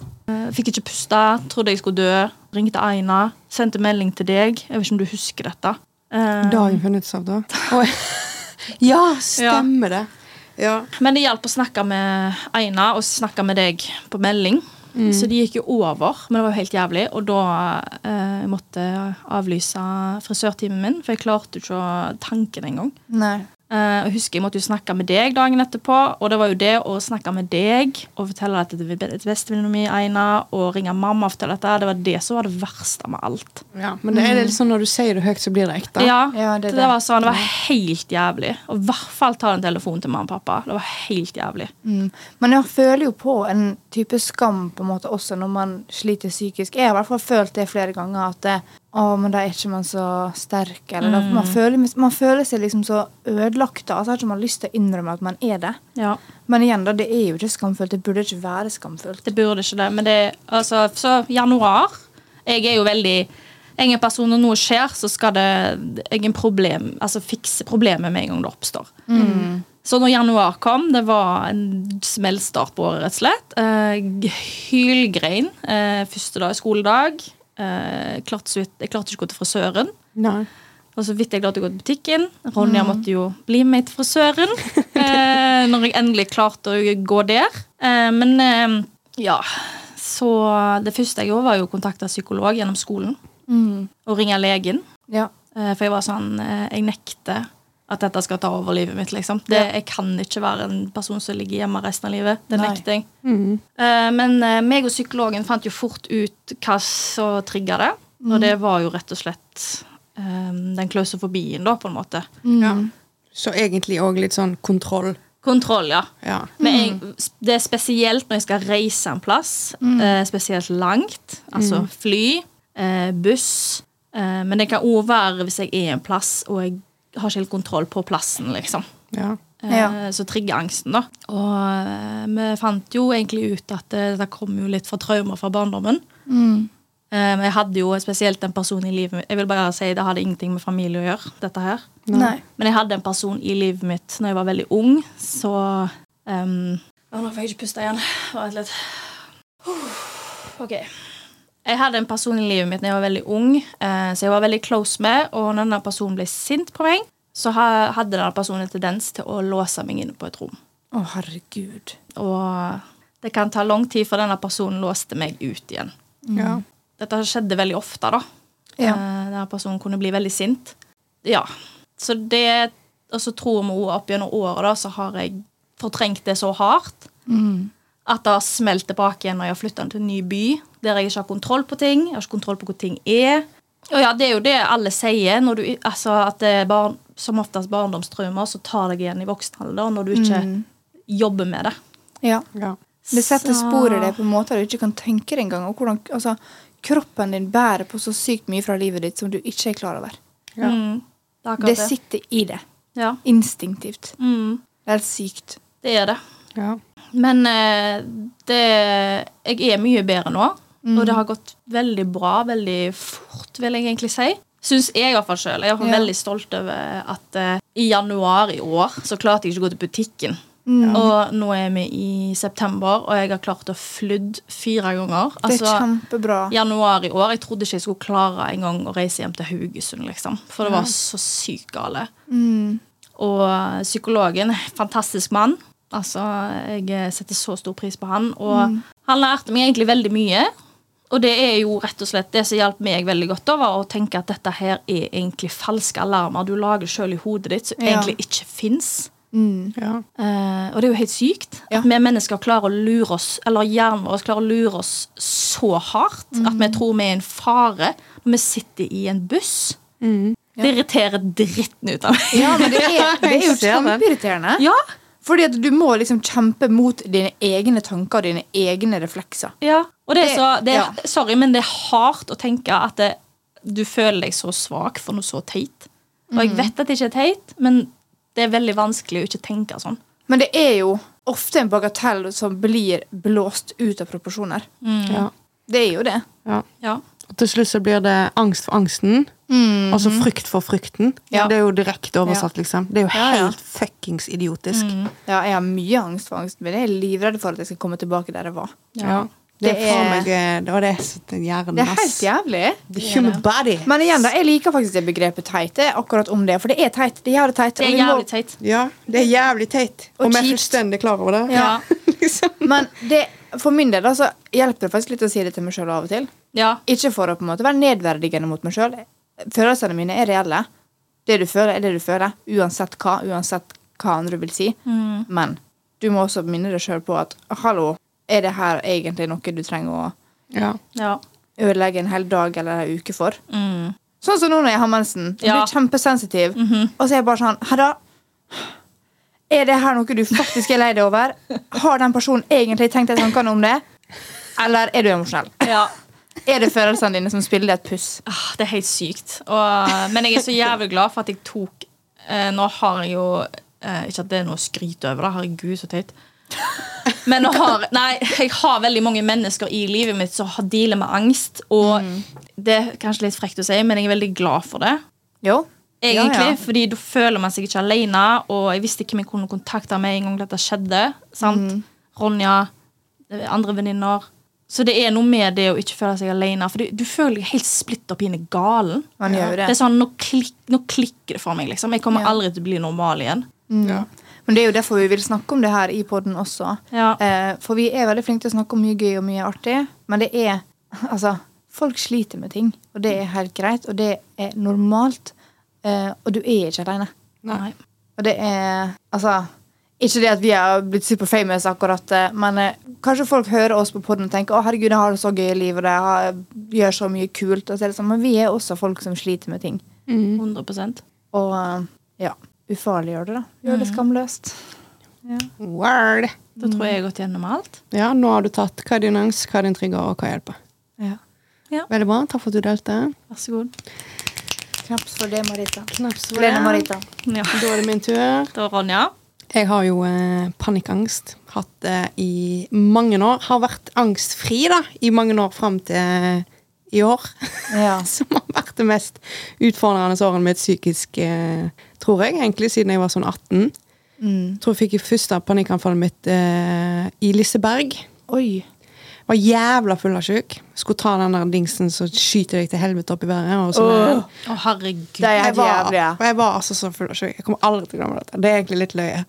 Fikk ikke puste, trodde jeg skulle dø. Ringte Aina, sendte melding til deg. Jeg vet ikke om du husker dette. Eh, Dagen før nyttårsaften. Oi. (laughs) Ja, stemmer det. Ja. Men det hjalp å snakke med Aina og snakke med deg på melding. Så det gikk jo over, men det var jo helt jævlig. Og da eh, måtte jeg avlyse frisørtimen min, for jeg klarte jo ikke å tanke det engang. Nei. Eh, jeg husker jeg måtte jo snakke med deg dagen etterpå, og det var jo det å snakke med deg og fortelle dette til be- til bestevenninna mi, Aina, og ringe mamma og fortelle dette, det var det som var det verste med alt. ja. Men det er litt sånn når du sier det høyt, så blir det ekte. Ja, Ja, det det, det. var sånn, det var helt jævlig. Og i hvert fall ta en telefon til mamma og pappa. Det var helt jævlig. Mm. Men jeg føler jo på en type skam på en måte også når man sliter psykisk. Jeg har i hvert fall følt det flere ganger. At det, å, men da er ikke man så sterk. Eller mm. man, føler, man føler seg liksom så ødelagt. da, Altså har ikke man lyst til å innrømme at man er det. Ja, Men igjen, da, det er jo ikke skamfullt. Det burde ikke være skamfullt. Det burde ikke det, men det altså, Så januar Jeg er jo veldig jeg er en person Når noe skjer, så skal det jeg er en problem, altså fikse problemet med en gang det oppstår. Så når januar kom, det var en smellstart på året, rett og slett. Eh, hylgrein eh, første dag, skoledag. Eh, klarte jeg klarte ikke å gå til frisøren. Nei. Og så vidt jeg klarte å gå til butikken. Ronja måtte jo bli med til frisøren. (laughs) Eh, når jeg endelig klarte å gå der. Eh, men eh, ja. Så det første jeg gjorde, var jo å kontakte psykolog gjennom skolen. Og ringe legen. Ja. Eh, for jeg var sånn Jeg nekter at dette skal ta over livet mitt. liksom. Det, Ja. Jeg kan ikke være en person som ligger hjemme resten av livet. Det nekter jeg. Mm. Uh, Men uh, meg og psykologen fant jo fort ut hva som trigga det. Og det var jo rett og slett um, den klausofobien, da, på en måte. Ja. Så egentlig òg litt sånn kontroll. Kontroll, ja. Ja. Men jeg, det er spesielt når jeg skal reise en plass, uh, spesielt langt. Altså fly, eh, buss. Eh, men det kan òg være hvis jeg er en plass og jeg har ikke helt kontroll på plassen, liksom. ja. Eh, Ja. Så trigger angsten, da. Og eh, vi fant jo egentlig ut at det, dette kom jo litt fra traumer fra barndommen. Mm. Eh, Men jeg hadde jo spesielt en person i livet mitt Jeg vil bare si Det hadde ingenting med familie å gjøre. dette her Nei. Men jeg hadde en person i livet mitt når jeg var veldig ung, så um, Nå får jeg ikke puste igjen. Vent litt. Ok. Jeg hadde en person i livet mitt når jeg var veldig ung, eh, så jeg var veldig close med. Og når denne personen ble sint på meg, så hadde denne personen en tendens til å låse meg inne på et rom. Å, herregud. Og det kan ta lang tid før denne personen låste meg ut igjen. Ja. Dette skjedde veldig ofte, da. Ja. Eh, denne personen kunne bli veldig sint. Ja. Så det Og så tror vi også opp gjennom året da, så har jeg fortrengt det så hardt at det har smelt tilbake igjen når jeg har flytta til en ny by, der jeg ikke har kontroll på ting. Jeg har ikke kontroll på hvor ting er. Og ja, Det er jo det alle sier. Når du, altså at det er barn, Som oftest barndomstraumer, så tar deg igjen i voksen alder når du ikke jobber med det. Ja. Ja. Det setter Så- spor i deg på måter du ikke kan tenke deg engang. Og hvordan altså, kroppen din bærer på så sykt mye fra livet ditt som du ikke er klar over. Ja. Mm, det Det sitter i det. Ja. Instinktivt. Mm, Det er helt sykt. det er det. Ja. Men eh, det Jeg er mye bedre nå. Og det har gått veldig bra, veldig fort, vil jeg egentlig si. Syns jeg i hvert fall sjøl. Jeg er Ja. veldig stolt over at uh, i januar i år så klarte jeg ikke å gå til butikken. Mm. Og nå er vi i september, og jeg har klart å flydd fire ganger. Det er Altså, kjempebra. januar i år. Jeg trodde ikke jeg skulle klare en gang å reise hjem til Haugesund, liksom. For det var så sykt gale. Mm. Og psykologen, fantastisk mann. Altså, jeg setter så stor pris på han. Og Mm. han lærte meg egentlig veldig mye. Og det er jo rett og slett det som hjalp meg veldig godt, da, var å tenke at dette her er egentlig falske alarmer du lager sjøl i hodet ditt, som Ja. egentlig ikke fins. Mm. Ja. uh, og det er jo helt sykt Ja. at vi mennesker klarer å lure oss, eller hjernen vår klarer å lure oss så hardt at Mm. vi tror vi er en fare når vi sitter i en buss. Det irriterer dritten ut av meg. Ja, men det er, (laughs) det er jo kjempeirriterende. Ja, Fordi at du må liksom kjempe mot dine egne tanker og dine egne reflekser. Ja, og det er så det er, ja. Sorry, men det er hardt å tenke at det, du føler deg så svak for noe så teit. Og jeg vet at det ikke er teit, men det er veldig vanskelig å ikke tenke sånn. Men det er jo ofte en bagatell som blir blåst ut av proporsjoner. Ja. Det er jo det. Ja. Ja. Og til slutt så blir det angst for angsten. Altså frykt for frykten. Ja. Det er jo direkte oversatt, liksom. Det er jo Ja, ja. helt fuckings idiotisk. Ja, jeg har mye angst for angsten min. Jeg er livredd for at jeg skal komme tilbake der jeg var. Ja. Det Det er- meg det, det er hjernen, Det er helt jævlig. The human body. Men igjen, da, jeg liker faktisk det begrepet teit. Akkurat om det. For det er teit. Det er jævlig teit. Det er jævlig teit. Ja, det er jævlig teit. Og Og vi er fullstendig klar over det. Ja. (laughs) liksom. Men det, for min del da, så hjelper det faktisk litt å si det til meg sjøl av og til. Ja. Ikke for å på en måte være nedverdigende mot meg sjøl. Følelsene mine er reelle. Det du føler, er det du føler. Uansett hva. Uansett hva andre vil si. Men du må også minne deg sjøl på at hallo, er det her egentlig noe du trenger å Ja. Ja. ødelegge en hel dag eller en uke for? Mm. Sånn som nå når jeg har mensen. Jeg Ja. blir kjempesensitiv. Og så er jeg bare sånn Hedda, er det her noe du faktisk er lei deg over? Har den personen egentlig tenkt deg tankene om det? Eller er du emosjonell? ja. Er det følelsene dine som spiller et puss? Ah, Det er helt sykt. Og, men jeg er så jævlig glad for at jeg tok eh, Nå har jeg jo eh, Ikke at det er noe å skryte over, da. Herregud, så teit. Men nå har, nei, jeg har veldig mange mennesker i livet mitt som har dealer med angst. Og det er kanskje litt frekt å si, men jeg er veldig glad for det. Jo. Egentlig, Ja, ja. fordi da føler man seg ikke alene. Og jeg visste hvem jeg kunne kontakte med en gang dette skjedde. Sant? Ronja, andre venninner. Så det er noe med det å ikke føle seg alene. For du, du føler deg helt splitt opp i galen. Man gjør det. Det er sånn, nå, klik, nå klikker det for meg. liksom Jeg kommer Ja. aldri til å bli normal igjen. Ja. Men det er jo derfor vi vil snakke om det her i poden også. Ja. Eh, for vi er veldig flinke til å snakke om mye gøy og mye artig. Men det er (laughs) Altså, folk sliter med ting, og det er helt greit, og det er normalt. Eh, og du er ikke alene. Nei. Og det er Altså ikke det at vi har blitt super famous, akkurat, eh, men eh, kanskje folk hører oss på poden og tenker å herregud, jeg har det så gøy i livet, og jeg har, gjør så mye kult. Og så er det sånn, men vi er også folk som sliter med ting. 100 Og eh, ja, ufarliggjør det, da. Gjør det skamløst. Word. Da tror jeg jeg har gått gjennom alt. Ja, nå har du tatt hva er din angst, hva er din trigger, og hva hjelper. Ja. Veldig bra. Takk for at du delte. Vær så god. Knaps for det, Marita. Knaps for Lene det. Marita. Ja. Da er det min tur. Da, Ronja. Jeg har jo eh, panikkangst. Hatt det i mange år. Har vært angstfri da, i mange år fram til eh, i år. Ja. (laughs) Som har vært det mest utfordrende året mitt psykisk, eh, tror jeg. Egentlig siden jeg var sånn 18. Mm. Tror jeg fikk første panikkanfallet mitt eh, i Liseberg. Oi. Var jævla full og sjuk. Skulle ta den der dingsen som skyter deg til helvete opp i været. Og sånn, oh. oh, herregud. Det er helt jævlig. ja. og jeg var altså så full av sjuk. Jeg kommer aldri til å glemme dette. Det er egentlig litt løye. (laughs)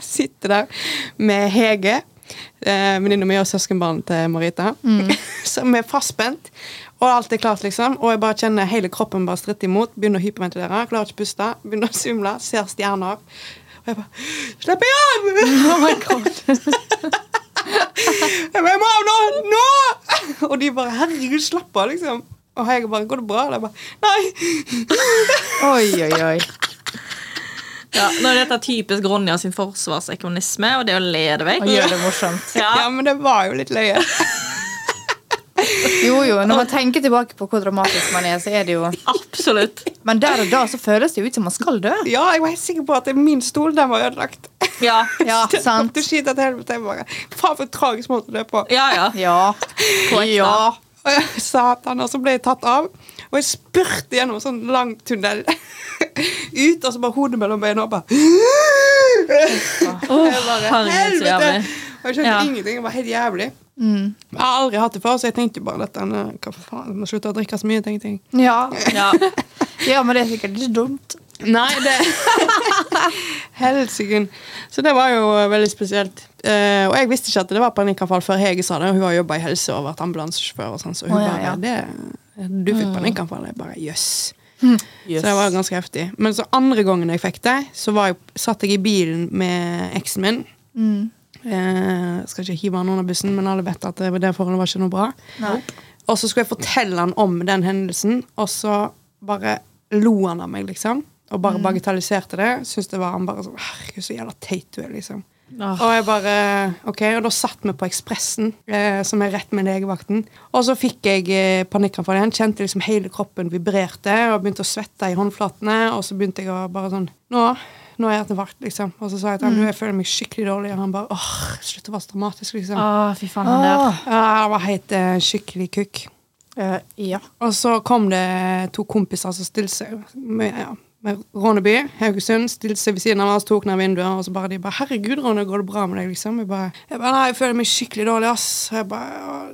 Jeg sitter der med Hege, eh, venninna mi og søskenbarnet til Marita. (laughs) Som er fastspent. Og alt er klart, liksom. Og jeg bare kjenner hele kroppen bare stritte imot. Begynner å hyperventilere. Klarer ikke å puste. Begynner å svimle. Ser stjerner. Og jeg bare Slipp meg av! (laughs) Oh my god. Jeg må av nå! Nå! Og de bare Herregud, slapp av, liksom. Og jeg bare Går det bra? Og jeg bare Nei! Oi, oi, oi. Ja, nå er dette typisk Ronja sin forsvarsekonomisme, og det å le det vekk. Og gjøre det morsomt. Ja. Ja, men det var jo litt løye. Jo, jo, når man tenker tilbake på hvor dramatisk man er, så er det jo Absolutt. Men der og da så føles det jo ut som man skal dø. Ja, jeg var helt sikker på at min stol den var ødelagt. Ja, Ja, (laughs) sant. Du skiter til helvete. Faen, for en tragisk måte å dø på. ja. ja. Ja. Ja. Satan. Og så ble jeg tatt av. Og jeg spurte gjennom en sånn lang tunnel (laughs) ut, og så bare hodet mellom beina og bare Åh, Jeg bare, helvete! Og jeg skjønte Ja. ingenting. Det var helt jævlig. Mm. Jeg har aldri hatt det før, så jeg tenkte jo bare at denne, Hva for faen, jeg må slutte å drikke så mye, tenkte jeg. Ja. Ja. ja, men det er sikkert ikke dumt. Nei, det (laughs) Helsike. Så det var jo eh, veldig spesielt. Eh, og jeg visste ikke at det var panikkanfall før Hege sa det. Hun har jobba i helse og vært ambulansesjåfør, og sånn, så hun oh, ja, bare ja. det, Du fikk panikkanfall. Jeg bare jøss. Så det var ganske heftig. Men så andre gangen jeg fikk det, så var jeg, satt jeg i bilen med eksen min. Mm. Eh, skal ikke hive han under bussen, men alle vet at det, det forholdet var ikke noe bra. Nei. Og så skulle jeg fortelle han om den hendelsen, og så bare lo han av meg, liksom. Og bare bagatelliserte det. Syns det var han bare sånn Herregud, så jævla teit du er, liksom. Oh. Og jeg bare Ok, og da satt vi på Ekspressen, eh, som er rett med legevakten. Og så fikk jeg eh, panikkanfall igjen. Kjente liksom hele kroppen vibrerte og begynte å svette i håndflatene. Og så begynte jeg å bare sånn Nå, nå er jeg hjerteinfarkt, liksom. Og så sa jeg til ham jeg føler meg skikkelig dårlig, og han bare åh, slutt å være så dramatisk, liksom. Åh, fy faen, han der. Åh. Ja, han var helt uh, skikkelig kukk. Uh, ja. Og så kom det to kompiser som stilte seg med, ja, med Ronneby, Haugesund, stilte seg ved siden av oss, tok ned vinduet, og så bare de bare 'Herregud, Ronny, går det bra med deg?' liksom. Jeg bare, jeg bare 'Nei, jeg føler meg skikkelig dårlig, ass'. Jeg bare,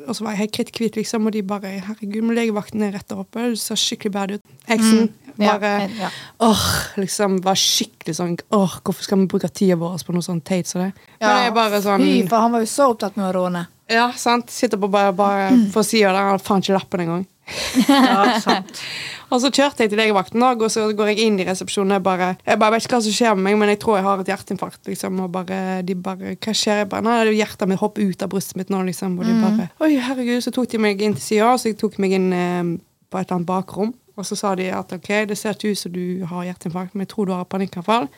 og så var jeg helt kritthvit, liksom, og de bare 'Herregud, men legevakten er rett der oppe, du ser skikkelig bad ut'. Heksen, Ja, bare ja. Åh, liksom var skikkelig sånn Åh, hvorfor skal vi bruke tida vår på noe sånn teit som det? Men det er bare sånn Fy, for han var jo så opptatt med å råne. Ja, sant. Sitter på bare, bare for sida der, har faen ikke lappen engang. (laughs) Ja, sant. (laughs) Og så kjørte jeg til legevakten, og så går jeg inn i resepsjonen. Jeg bare, jeg bare vet ikke hva som skjer med meg, men jeg tror jeg har et hjerteinfarkt. liksom, og bare, De bare 'Hva skjer?' Jeg bare 'Nei, hjertet mitt hopper ut av brystet mitt nå', liksom. Og de bare 'Oi, herregud'. Så tok de meg inn til sida, så tok de meg inn eh, på et eller annet bakrom. Og så sa de at ok, det ser ikke ut som du har hjerteinfarkt, men jeg tror du har panikkanfall.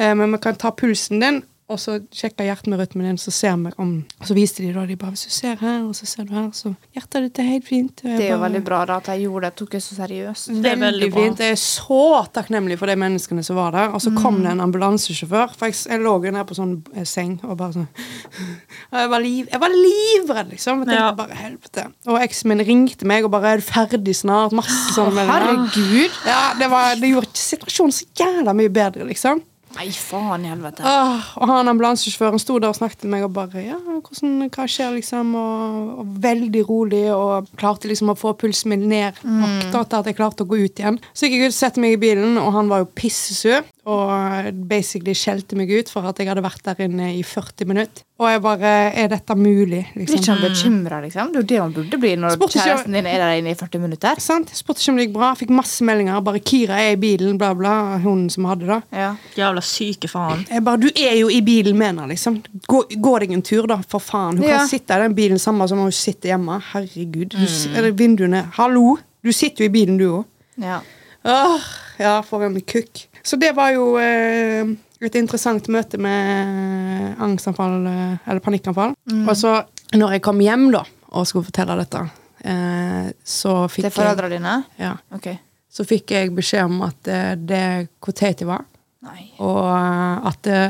Eh, men vi kan ta pulsen din, og så sjekke hjerterytmen din, så ser vi om Og så viste de da, de bare 'Hvis du ser her, og så ser du her, så hjertet ditt er helt fint'. Og jeg Det er jo veldig bra da at jeg gjorde det. Tok det så seriøst. Det er veldig veldig bra. fint. Jeg er så takknemlig for de menneskene som var der. Og så kom det en ambulansesjåfør. For jeg, jeg lå jo nede på sånn eh, seng og bare sånn (laughs) og jeg var, liv, jeg var livredd, liksom. Jeg tenkte Ja. bare helvete. Og eksen min ringte meg og bare 'Er du ferdig snart?' Masse sånn. Herregud! Ja, det, var, det gjorde situasjonen så jævla mye bedre, liksom. Nei, faen i helvete. Ah, og han ambulansesjåføren sto der og snakket med meg og bare Ja, hvordan, hva skjer, liksom? Og, og veldig rolig, og klarte liksom å få pulsen min ned nok mm. til at jeg klarte å gå ut igjen. Så gikk jeg ut og satte meg i bilen, og han var jo pissesur. Og basically skjelte meg ut for at jeg hadde vært der inne i 40 minutter. Og jeg bare Er dette mulig? Blir Liksom. ikke han bekymra, liksom? Det er jo det man burde bli når Spurte kjæresten din er der inne i 40 minutter. Sant? Jeg spurte ikke om det gikk bra. Fikk masse meldinger. Bare 'Kira er i bilen', bla, bla. Hun som hadde det. Ja. Jævla syke faen. Jeg bare, Du er jo i bilen med henne, liksom. Gå, gå deg en tur, da, for faen. Hun Ja. kan sitte i den bilen samme som hun sitter hjemme. Herregud. Mm. vinduene. Hallo! Du sitter jo i bilen, du òg. ja. Åh, ja, for en kukk. Så det var jo eh, et interessant møte med angstanfall, eh, eller panikkanfall. Mm. Og så, når jeg kom hjem da, og skulle fortelle dette, eh, så fikk Til foreldrene dine? ja, Okay. Så fikk jeg beskjed om at det hvor teit jeg var. Nei. Og at det,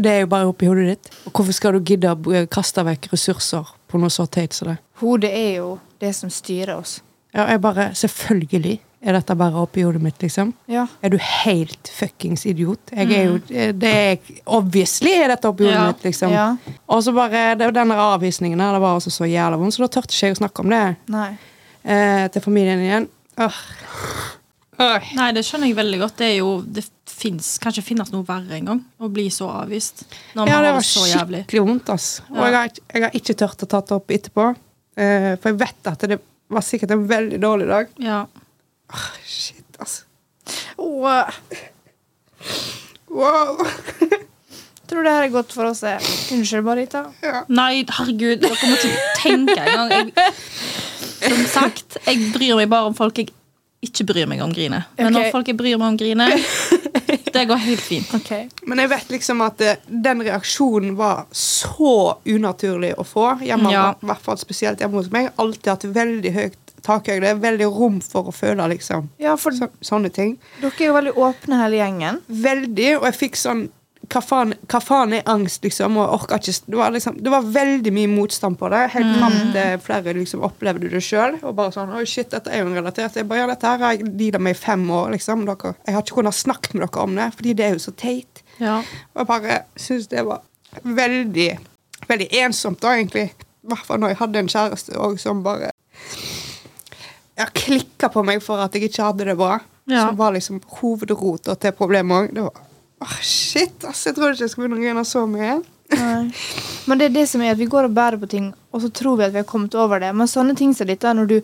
det er jo bare oppi hodet ditt. Og hvorfor skal du gidde å kaste vekk ressurser på noe så teit som det? Hodet er jo det som styrer oss. Ja, jeg bare, Selvfølgelig er dette bare oppi hodet mitt, liksom. Ja. Er du helt fuckings idiot? Jeg er jo, det er, Obviously er dette oppi hodet Ja. mitt, liksom. Ja. Og så bare, det, den der avvisningen her, det var også så jævla vondt, så da tørte ikke jeg å snakke om det Nei. eh, til familien igjen. Åh. Åh. Nei, det skjønner jeg veldig godt. Det er jo det fins kanskje finnes noe verre engang. Å bli så avvist. Når Ja, det var så jævlig. skikkelig vondt, ass. Og jeg, har, ikke- jeg har ikke tørt å ta det opp etterpå. eh, for jeg vet at det var sikkert en veldig dårlig dag. Ja. Shit, altså. Åh, Wow. tror det her er godt for oss. eh. Unnskyld, Barita. Ja. Nei, herregud, dere må ikke tenke engang. Jeg, som sagt, jeg bryr meg bare om folk jeg ikke bryr meg om griner. Men okay. når folk jeg bryr meg om griner, det går helt fint. Okay. Men jeg vet liksom at eh, den reaksjonen var så unaturlig å få. Hjemme, Ja. I hvert fall spesielt hjemme hos meg. Alltid hatt veldig høyt takhøyde. Veldig rom for å føle liksom Ja, for så, sånne ting. dere er jo veldig åpne, hele gjengen. Veldig. Og jeg fikk sånn hva faen, hva faen er angst, liksom? Og orker ikke det var, liksom, det var veldig mye motstand på det. Helt fram til flere liksom opplevde det sjøl. Og bare sånn Oi, shit, dette er jo relatert. Jeg bare, ja, dette her har jeg deala med i fem år, liksom. Dere, jeg har ikke kunnet snakke med dere om det, fordi det er jo så teit. Ja. Og jeg bare syns det var veldig Veldig ensomt, da, egentlig. I hvert fall når jeg hadde en kjæreste òg som bare ja, klikka på meg for at jeg ikke hadde det bra. Ja. Som var liksom hovedrota til problemet òg. Det var åh, shit, ass. Jeg trodde ikke jeg skulle begynne å grine så mye. Nei. Men det er det som er at vi går og bærer på ting, og så tror vi at vi har kommet over det. Men sånne ting som dette, når du,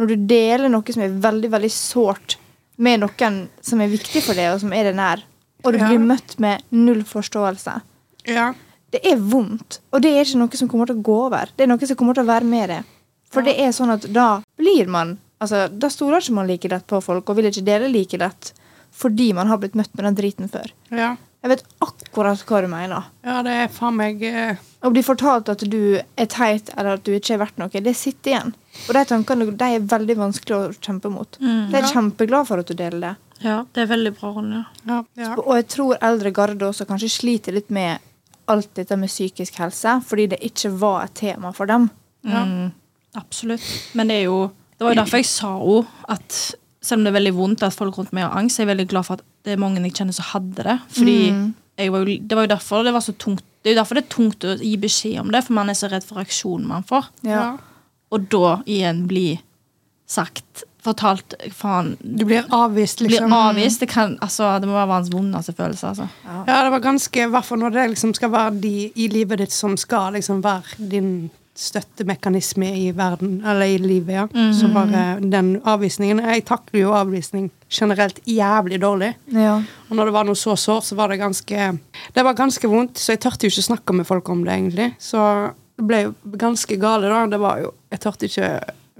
når du deler noe som er veldig veldig sårt med noen som er viktig for deg, og som er deg nær, og du Ja. blir møtt med null forståelse Ja. Det er vondt, og det er ikke noe som kommer til å gå over. Det er noe som kommer til å være med deg. For det er sånn at da blir man Altså, Da stoler ikke man like lett på folk, og vil ikke dele like lett fordi man har blitt møtt med den driten før. ja. Jeg vet akkurat hva du mener. Ja, det er faen meg eh, Å bli fortalt at du er teit eller at du ikke er verdt noe, det sitter igjen. Og de tankene de er veldig vanskelig å kjempe mot. Mm. Jeg er kjempeglad for at du deler det. ja, det er veldig bra, Ronja. ja, ja. Og jeg tror eldre garde også kanskje sliter litt med alt dette med psykisk helse, fordi det ikke var et tema for dem. Ja. Mm, absolutt. Men det er jo Det var jo derfor jeg sa henne at selv om det er veldig vondt at folk rundt meg har angst, jeg er veldig glad for at det er mange jeg kjenner som hadde det. Fordi Mm. jeg var jo, Det var jo derfor det var så tungt Det er jo derfor det er tungt å gi beskjed om det, for man er så redd for reaksjonen man får. Ja. Og da igjen bli sagt Fortalt Faen, Du blir avvist, blir liksom. avvist. Det, kan, altså, det må være hans vondeste følelse. Altså. Ja, det var ganske I hvert fall når det liksom skal være de i livet ditt som skal liksom være din støttemekanisme i verden, eller i livet, ja. Så bare den avvisningen Jeg takler jo avvisning generelt jævlig dårlig. Ja. Og når det var noe så sårt, så var det ganske Det var ganske vondt, så jeg tørte jo ikke snakke med folk om det, egentlig. Så det ble jo ganske gale, da. Det var jo Jeg tørte ikke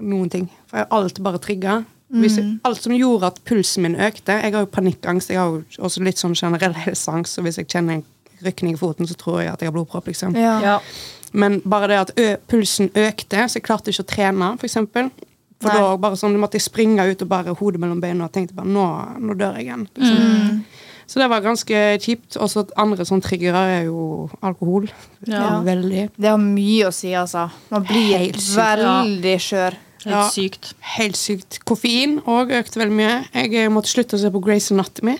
noen ting. For jeg alt bare trigga. Mm -hmm. alt som gjorde at pulsen min økte Jeg har jo panikkangst. Jeg har jo også litt sånn generell helseangst, så hvis jeg kjenner en rykning i foten, så tror jeg at jeg har blodpropp, liksom. Ja. Men bare det at ø pulsen økte, så jeg klarte ikke å trene, for eksempel. For da bare sånn, måtte jeg springe ut og bare hodet mellom beina og tenkte bare nå, nå dør jeg igjen. Liksom. Mm. Så det var ganske kjipt. Og så andre sånn triggere er jo alkohol. Ja. Veldig. Det har mye å si, altså. Man blir Helt sykt, veldig skjør. Helt Ja. sykt. Helt sykt. Koffein òg økte veldig mye. Jeg eh, måtte slutte å se på Grace Anatomy.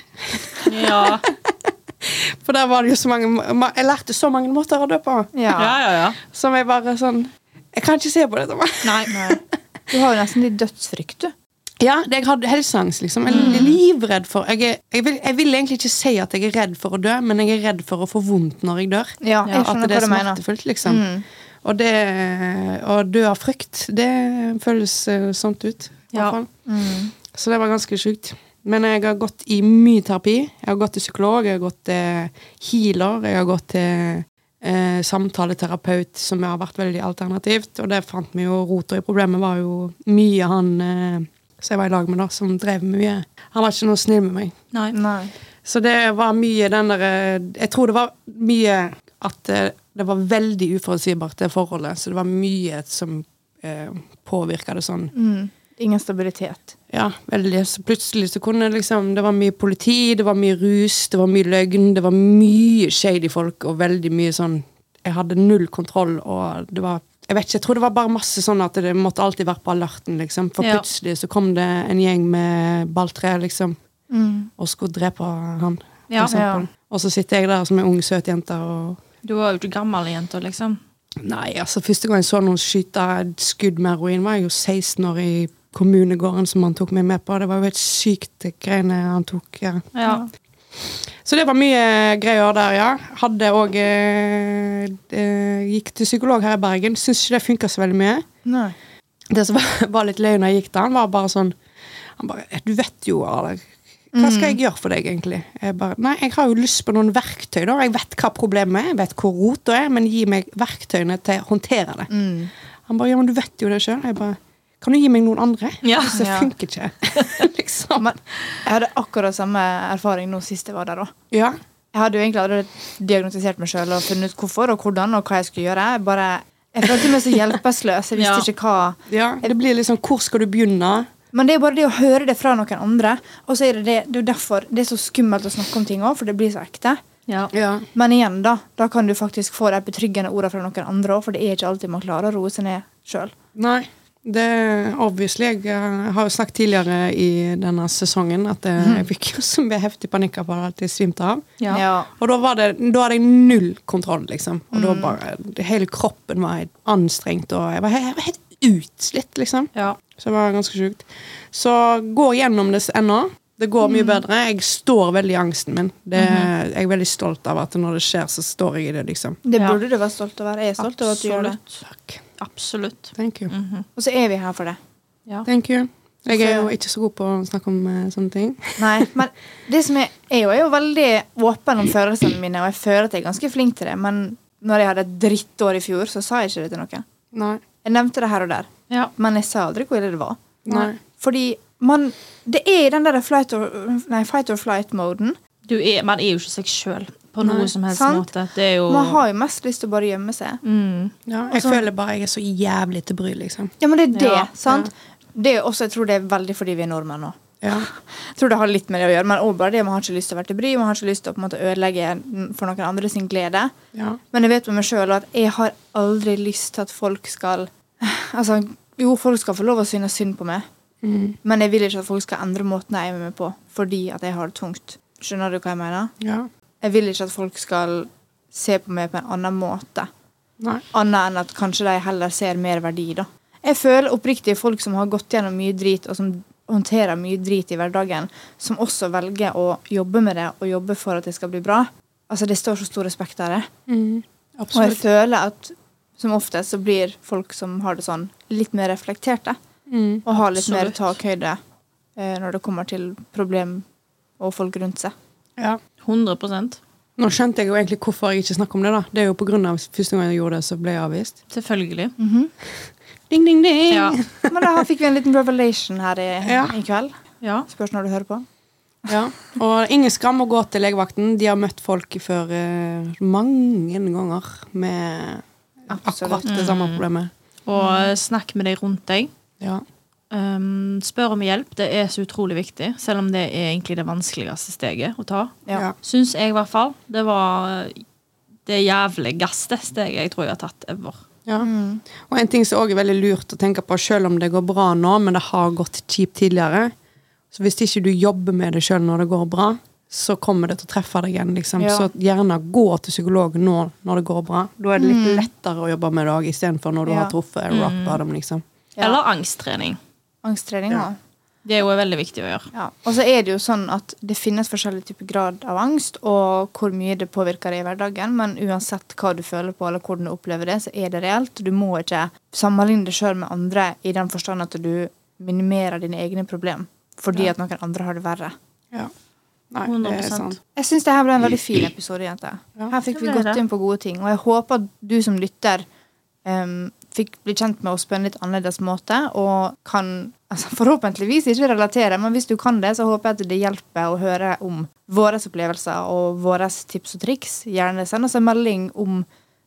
Ja. (laughs) For der var det jo så mange Jeg lærte så mange måter å dø på. Ja. ja, ja, ja. Som jeg bare sånn Jeg kan ikke se på dette. Nei. Nei. Du har jo nesten litt dødsfrykt, du. Ja, det, jeg hadde helseangst, liksom. Jeg er livredd for jeg, er, jeg, vil, jeg vil egentlig ikke si at jeg er redd for å dø, men jeg er redd for å få vondt når jeg dør. Ja, jeg At det er smertefullt, liksom. Mm. Og det å dø av frykt, det føles eh, sånt ut. Ja. Mm. Så det var ganske sjukt. Men jeg har gått i mye terapi. Jeg har gått til psykolog, jeg har gått til healer, jeg har gått til eh, samtaleterapeut, som har vært veldig alternativt. Og det fant vi jo rota i problemet, var jo mye han eh, som jeg var i lag med, da, som drev mye. Han var ikke noe snill med meg. Nei. Nei. Så det var mye den derre Jeg tror det var mye at eh, det var veldig uforutsigbart, det forholdet. Så det var mye som eh, påvirka det sånn. Mm. Ingen stabilitet. Ja, veldig. Så plutselig så kunne liksom Det var mye politi, det var mye rus, det var mye løgn, det var mye shady folk, og veldig mye sånn Jeg hadde null kontroll, og det var Jeg vet ikke, jeg tror det var bare masse sånn at det måtte alltid være på alerten, liksom. For Ja. plutselig så kom det en gjeng med balltre, liksom, Mm. og skulle drepe han, Ja, Ja. Og så sitter jeg der som en ung, søt jente og Du var jo ikke gammel jente, liksom. Nei, altså første gang jeg så noen skyte skudd med heroin, var jeg jo 16 år i kommunegården som han tok meg med på. Det var jo helt sykt, det greiene han tok. Ja. Ja. Så det var mye greier der, ja. Hadde òg eh, eh, Gikk til psykolog her i Bergen. Syns ikke det funka så veldig mye. Nei. Det som var, (laughs) litt løgn da jeg gikk der, han var bare sånn Han bare Du vet jo, Arle. Hva skal jeg gjøre for deg, egentlig? Jeg bare, Nei, jeg har jo lyst på noen verktøy, da. Jeg vet hva problemet er, jeg vet hvor rota er, men gi meg verktøyene til å håndtere det. Han bare Ja, men du vet jo det sjøl. Jeg bare Kan du gi meg noen andre? Ja. (laughs) Det Ja. funker ikke. (laughs) liksom. Men jeg hadde akkurat samme erfaring nå sist jeg var der òg. Ja. Jeg hadde jo egentlig allerede diagnostisert meg sjøl og funnet ut hvorfor og hvordan og hva jeg skulle gjøre. Jeg bare, jeg følte meg så hjelpeløs. Jeg visste (laughs) Ja. ikke hva ja. Det blir liksom Hvor skal du begynne? Men det er bare det å høre det fra noen andre. Og så er det det, det er derfor det er så skummelt å snakke om ting òg, for det blir så ekte. Ja. Ja. Men igjen, da da kan du faktisk få de betryggende ordene fra noen andre òg, for det er ikke alltid man klarer å roe seg ned sjøl. Det er obviously. Jeg eh, har jo snakket tidligere i denne sesongen at eh, jeg fikk jo så mye heftig panikk på at jeg svimte av. Ja. Og da, var det, da hadde jeg null kontroll, liksom. Og da bare Hele kroppen var anstrengt, og jeg var, jeg var helt utslitt, liksom. Ja. Så det var ganske sjukt. Så går gjennom det ennå. Det går mye bedre. Jeg står veldig i angsten min. Det, Jeg er veldig stolt av at når det skjer, så står jeg i det, liksom. Det Ja. burde du være stolt over. Jeg er stolt over at du gjør det. Absolutt. Takk. Absolutt. Thank you. Og så er vi her for det. Ja. Thank you. Jeg er jo ikke så god på å snakke om eh, sånne ting. (laughs) Nei, men det som er, jeg er jo veldig åpen om følelsene mine, og jeg føler at jeg er ganske flink til det, men når jeg hadde et drittår i fjor, så sa jeg ikke det til noen. Nei. Jeg nevnte det her og der, Ja. men jeg sa aldri hvor ille det var. Nei. Fordi man Det er i den der flight or, nei, fight or flight-moden. Man er jo ikke seg sjøl på Nei, noe som helst sant? måte. Det er jo Man har jo mest lyst til å bare gjemme seg. mm. Ja, jeg Også... føler bare jeg er så jævlig til bry, liksom. Ja, men det er det, Ja, sant? Det er også, Jeg tror det er veldig fordi vi er nordmenn nå. Ja. (laughs) Jeg tror det har litt med det å gjøre, men også bare det man har ikke lyst til å være til bry. Man har ikke lyst til å på en måte ødelegge for noen andre sin glede. ja. Men jeg vet med meg sjøl at jeg har aldri lyst til at folk skal (sighs) Altså, jo, folk skal få lov å synes synd på meg, Mm. men jeg vil ikke at folk skal endre måten jeg er med meg på fordi at jeg har det tungt. Skjønner du hva jeg mener? ja. Jeg vil ikke at folk skal se på meg på en annen måte. Nei. Annet enn at kanskje de heller ser mer verdi, da. Jeg føler oppriktig folk som har gått gjennom mye drit, og som håndterer mye drit i hverdagen, som også velger å jobbe med det og jobbe for at det skal bli bra. Altså, Det står så stor respekt av det. Mm. Og jeg føler at som oftest så blir folk som har det sånn, litt mer reflekterte. Mm. Og har litt mer takhøyde eh, når det kommer til problem og folk rundt seg. Ja. 100% Nå skjønte jeg jo egentlig hvorfor jeg ikke snakker om det. da. Det er jo på grunn av første gang jeg gjorde det, så ble jeg avvist. Selvfølgelig. Ding, ding, ding! Ja. Men da fikk vi en liten revelation her i, Ja. i kveld. ja. Spørs når du hører på. Ja. Og ingen skam å gå til legevakten. De har møtt folk før uh, mange ganger med akkurat det samme problemet. Og snakk med deg rundt deg. Ja. Um, spør om hjelp. Det er så utrolig viktig, selv om det er egentlig det vanskeligste steget å ta. Ja. Syns jeg, i hvert fall. Det var det jævligste steget jeg tror jeg har tatt ever. Ja. Og en ting som også er veldig lurt å tenke på, selv om det går bra nå, men det har gått kjipt tidligere, så hvis ikke du jobber med det sjøl når det går bra, så kommer det til å treffe deg igjen. liksom. Ja. Så gjerne gå til psykolog nå når det går bra. Da er det litt lettere å jobbe med det òg, istedenfor når du Ja. har truffet rock bottom. liksom. Ja. Eller angsttrening. Angsttrening Ja. Det er jo veldig viktig å gjøre. Ja. Og så er det jo sånn at det finnes forskjellige typer grad av angst, og hvor mye det påvirker deg i hverdagen, men uansett hva du føler på, eller hvordan du opplever det, så er det reelt. Du må ikke sammenligne deg sjøl med andre i den forstand at du minimerer dine egne problem fordi Ja. at noen andre har det verre. Ja. Nei, det er sant. Jeg syns det her ble en veldig fin episode, Jente. Ja, Her fikk vi gått inn på gode ting, og jeg håper at du som lytter em, fikk bli kjent med oss på en litt annerledes måte, og kan altså, forhåpentligvis ikke relatere, men hvis du kan det, så håper jeg at det hjelper å høre om våre opplevelser og våre tips og triks. Gjerne send oss en melding om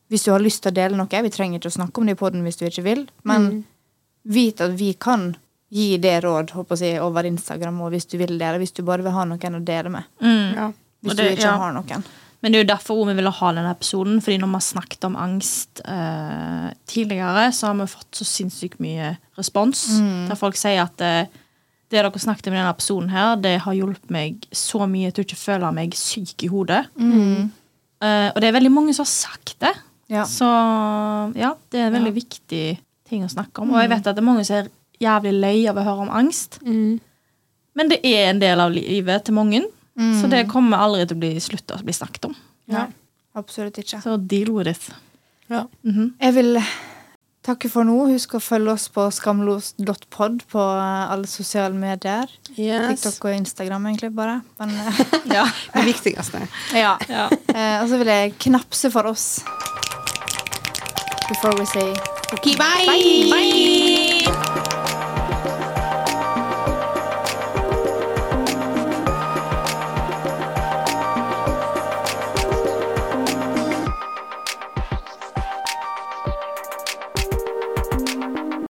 hvis du har lyst til å dele noe. Vi trenger ikke å snakke om det i poden hvis du ikke vil, men vit at vi kan gi det råd håper jeg, over Instagram og hvis du vil det, eller hvis du bare vil ha noen å dele med. Ja. Hvis det- du ikke ja. har noen. Men det er jo derfor vi ville ha denne episoden. Fordi når vi har snakket om angst eh, tidligere, så har vi fått så sinnssykt mye respons. Der folk sier at eh, det dere snakket om i denne episoden, her, det har hjulpet meg så mye til å ikke føle meg syk i hodet. Eh, og det er veldig mange som har sagt det. Ja. Så ja, det er en veldig viktig ting å snakke om. Og jeg vet at det er mange som er jævlig lei av å høre om angst. Mm. Men det er en del av livet til mange. Så det kommer aldri til å bli slutta å bli snakket om. Ja, absolutt ikke. Så deal with it. Ja. Jeg vil takke for nå. Husk å følge oss på skamlos.pod på alle sosiale medier. Yes. TikTok og Instagram, egentlig, bare. Men, eh, (laughs) Ja. Det viktigste. ja. ja. Eh, og så vil jeg knapse for oss. Before we say Ok, bye! bye.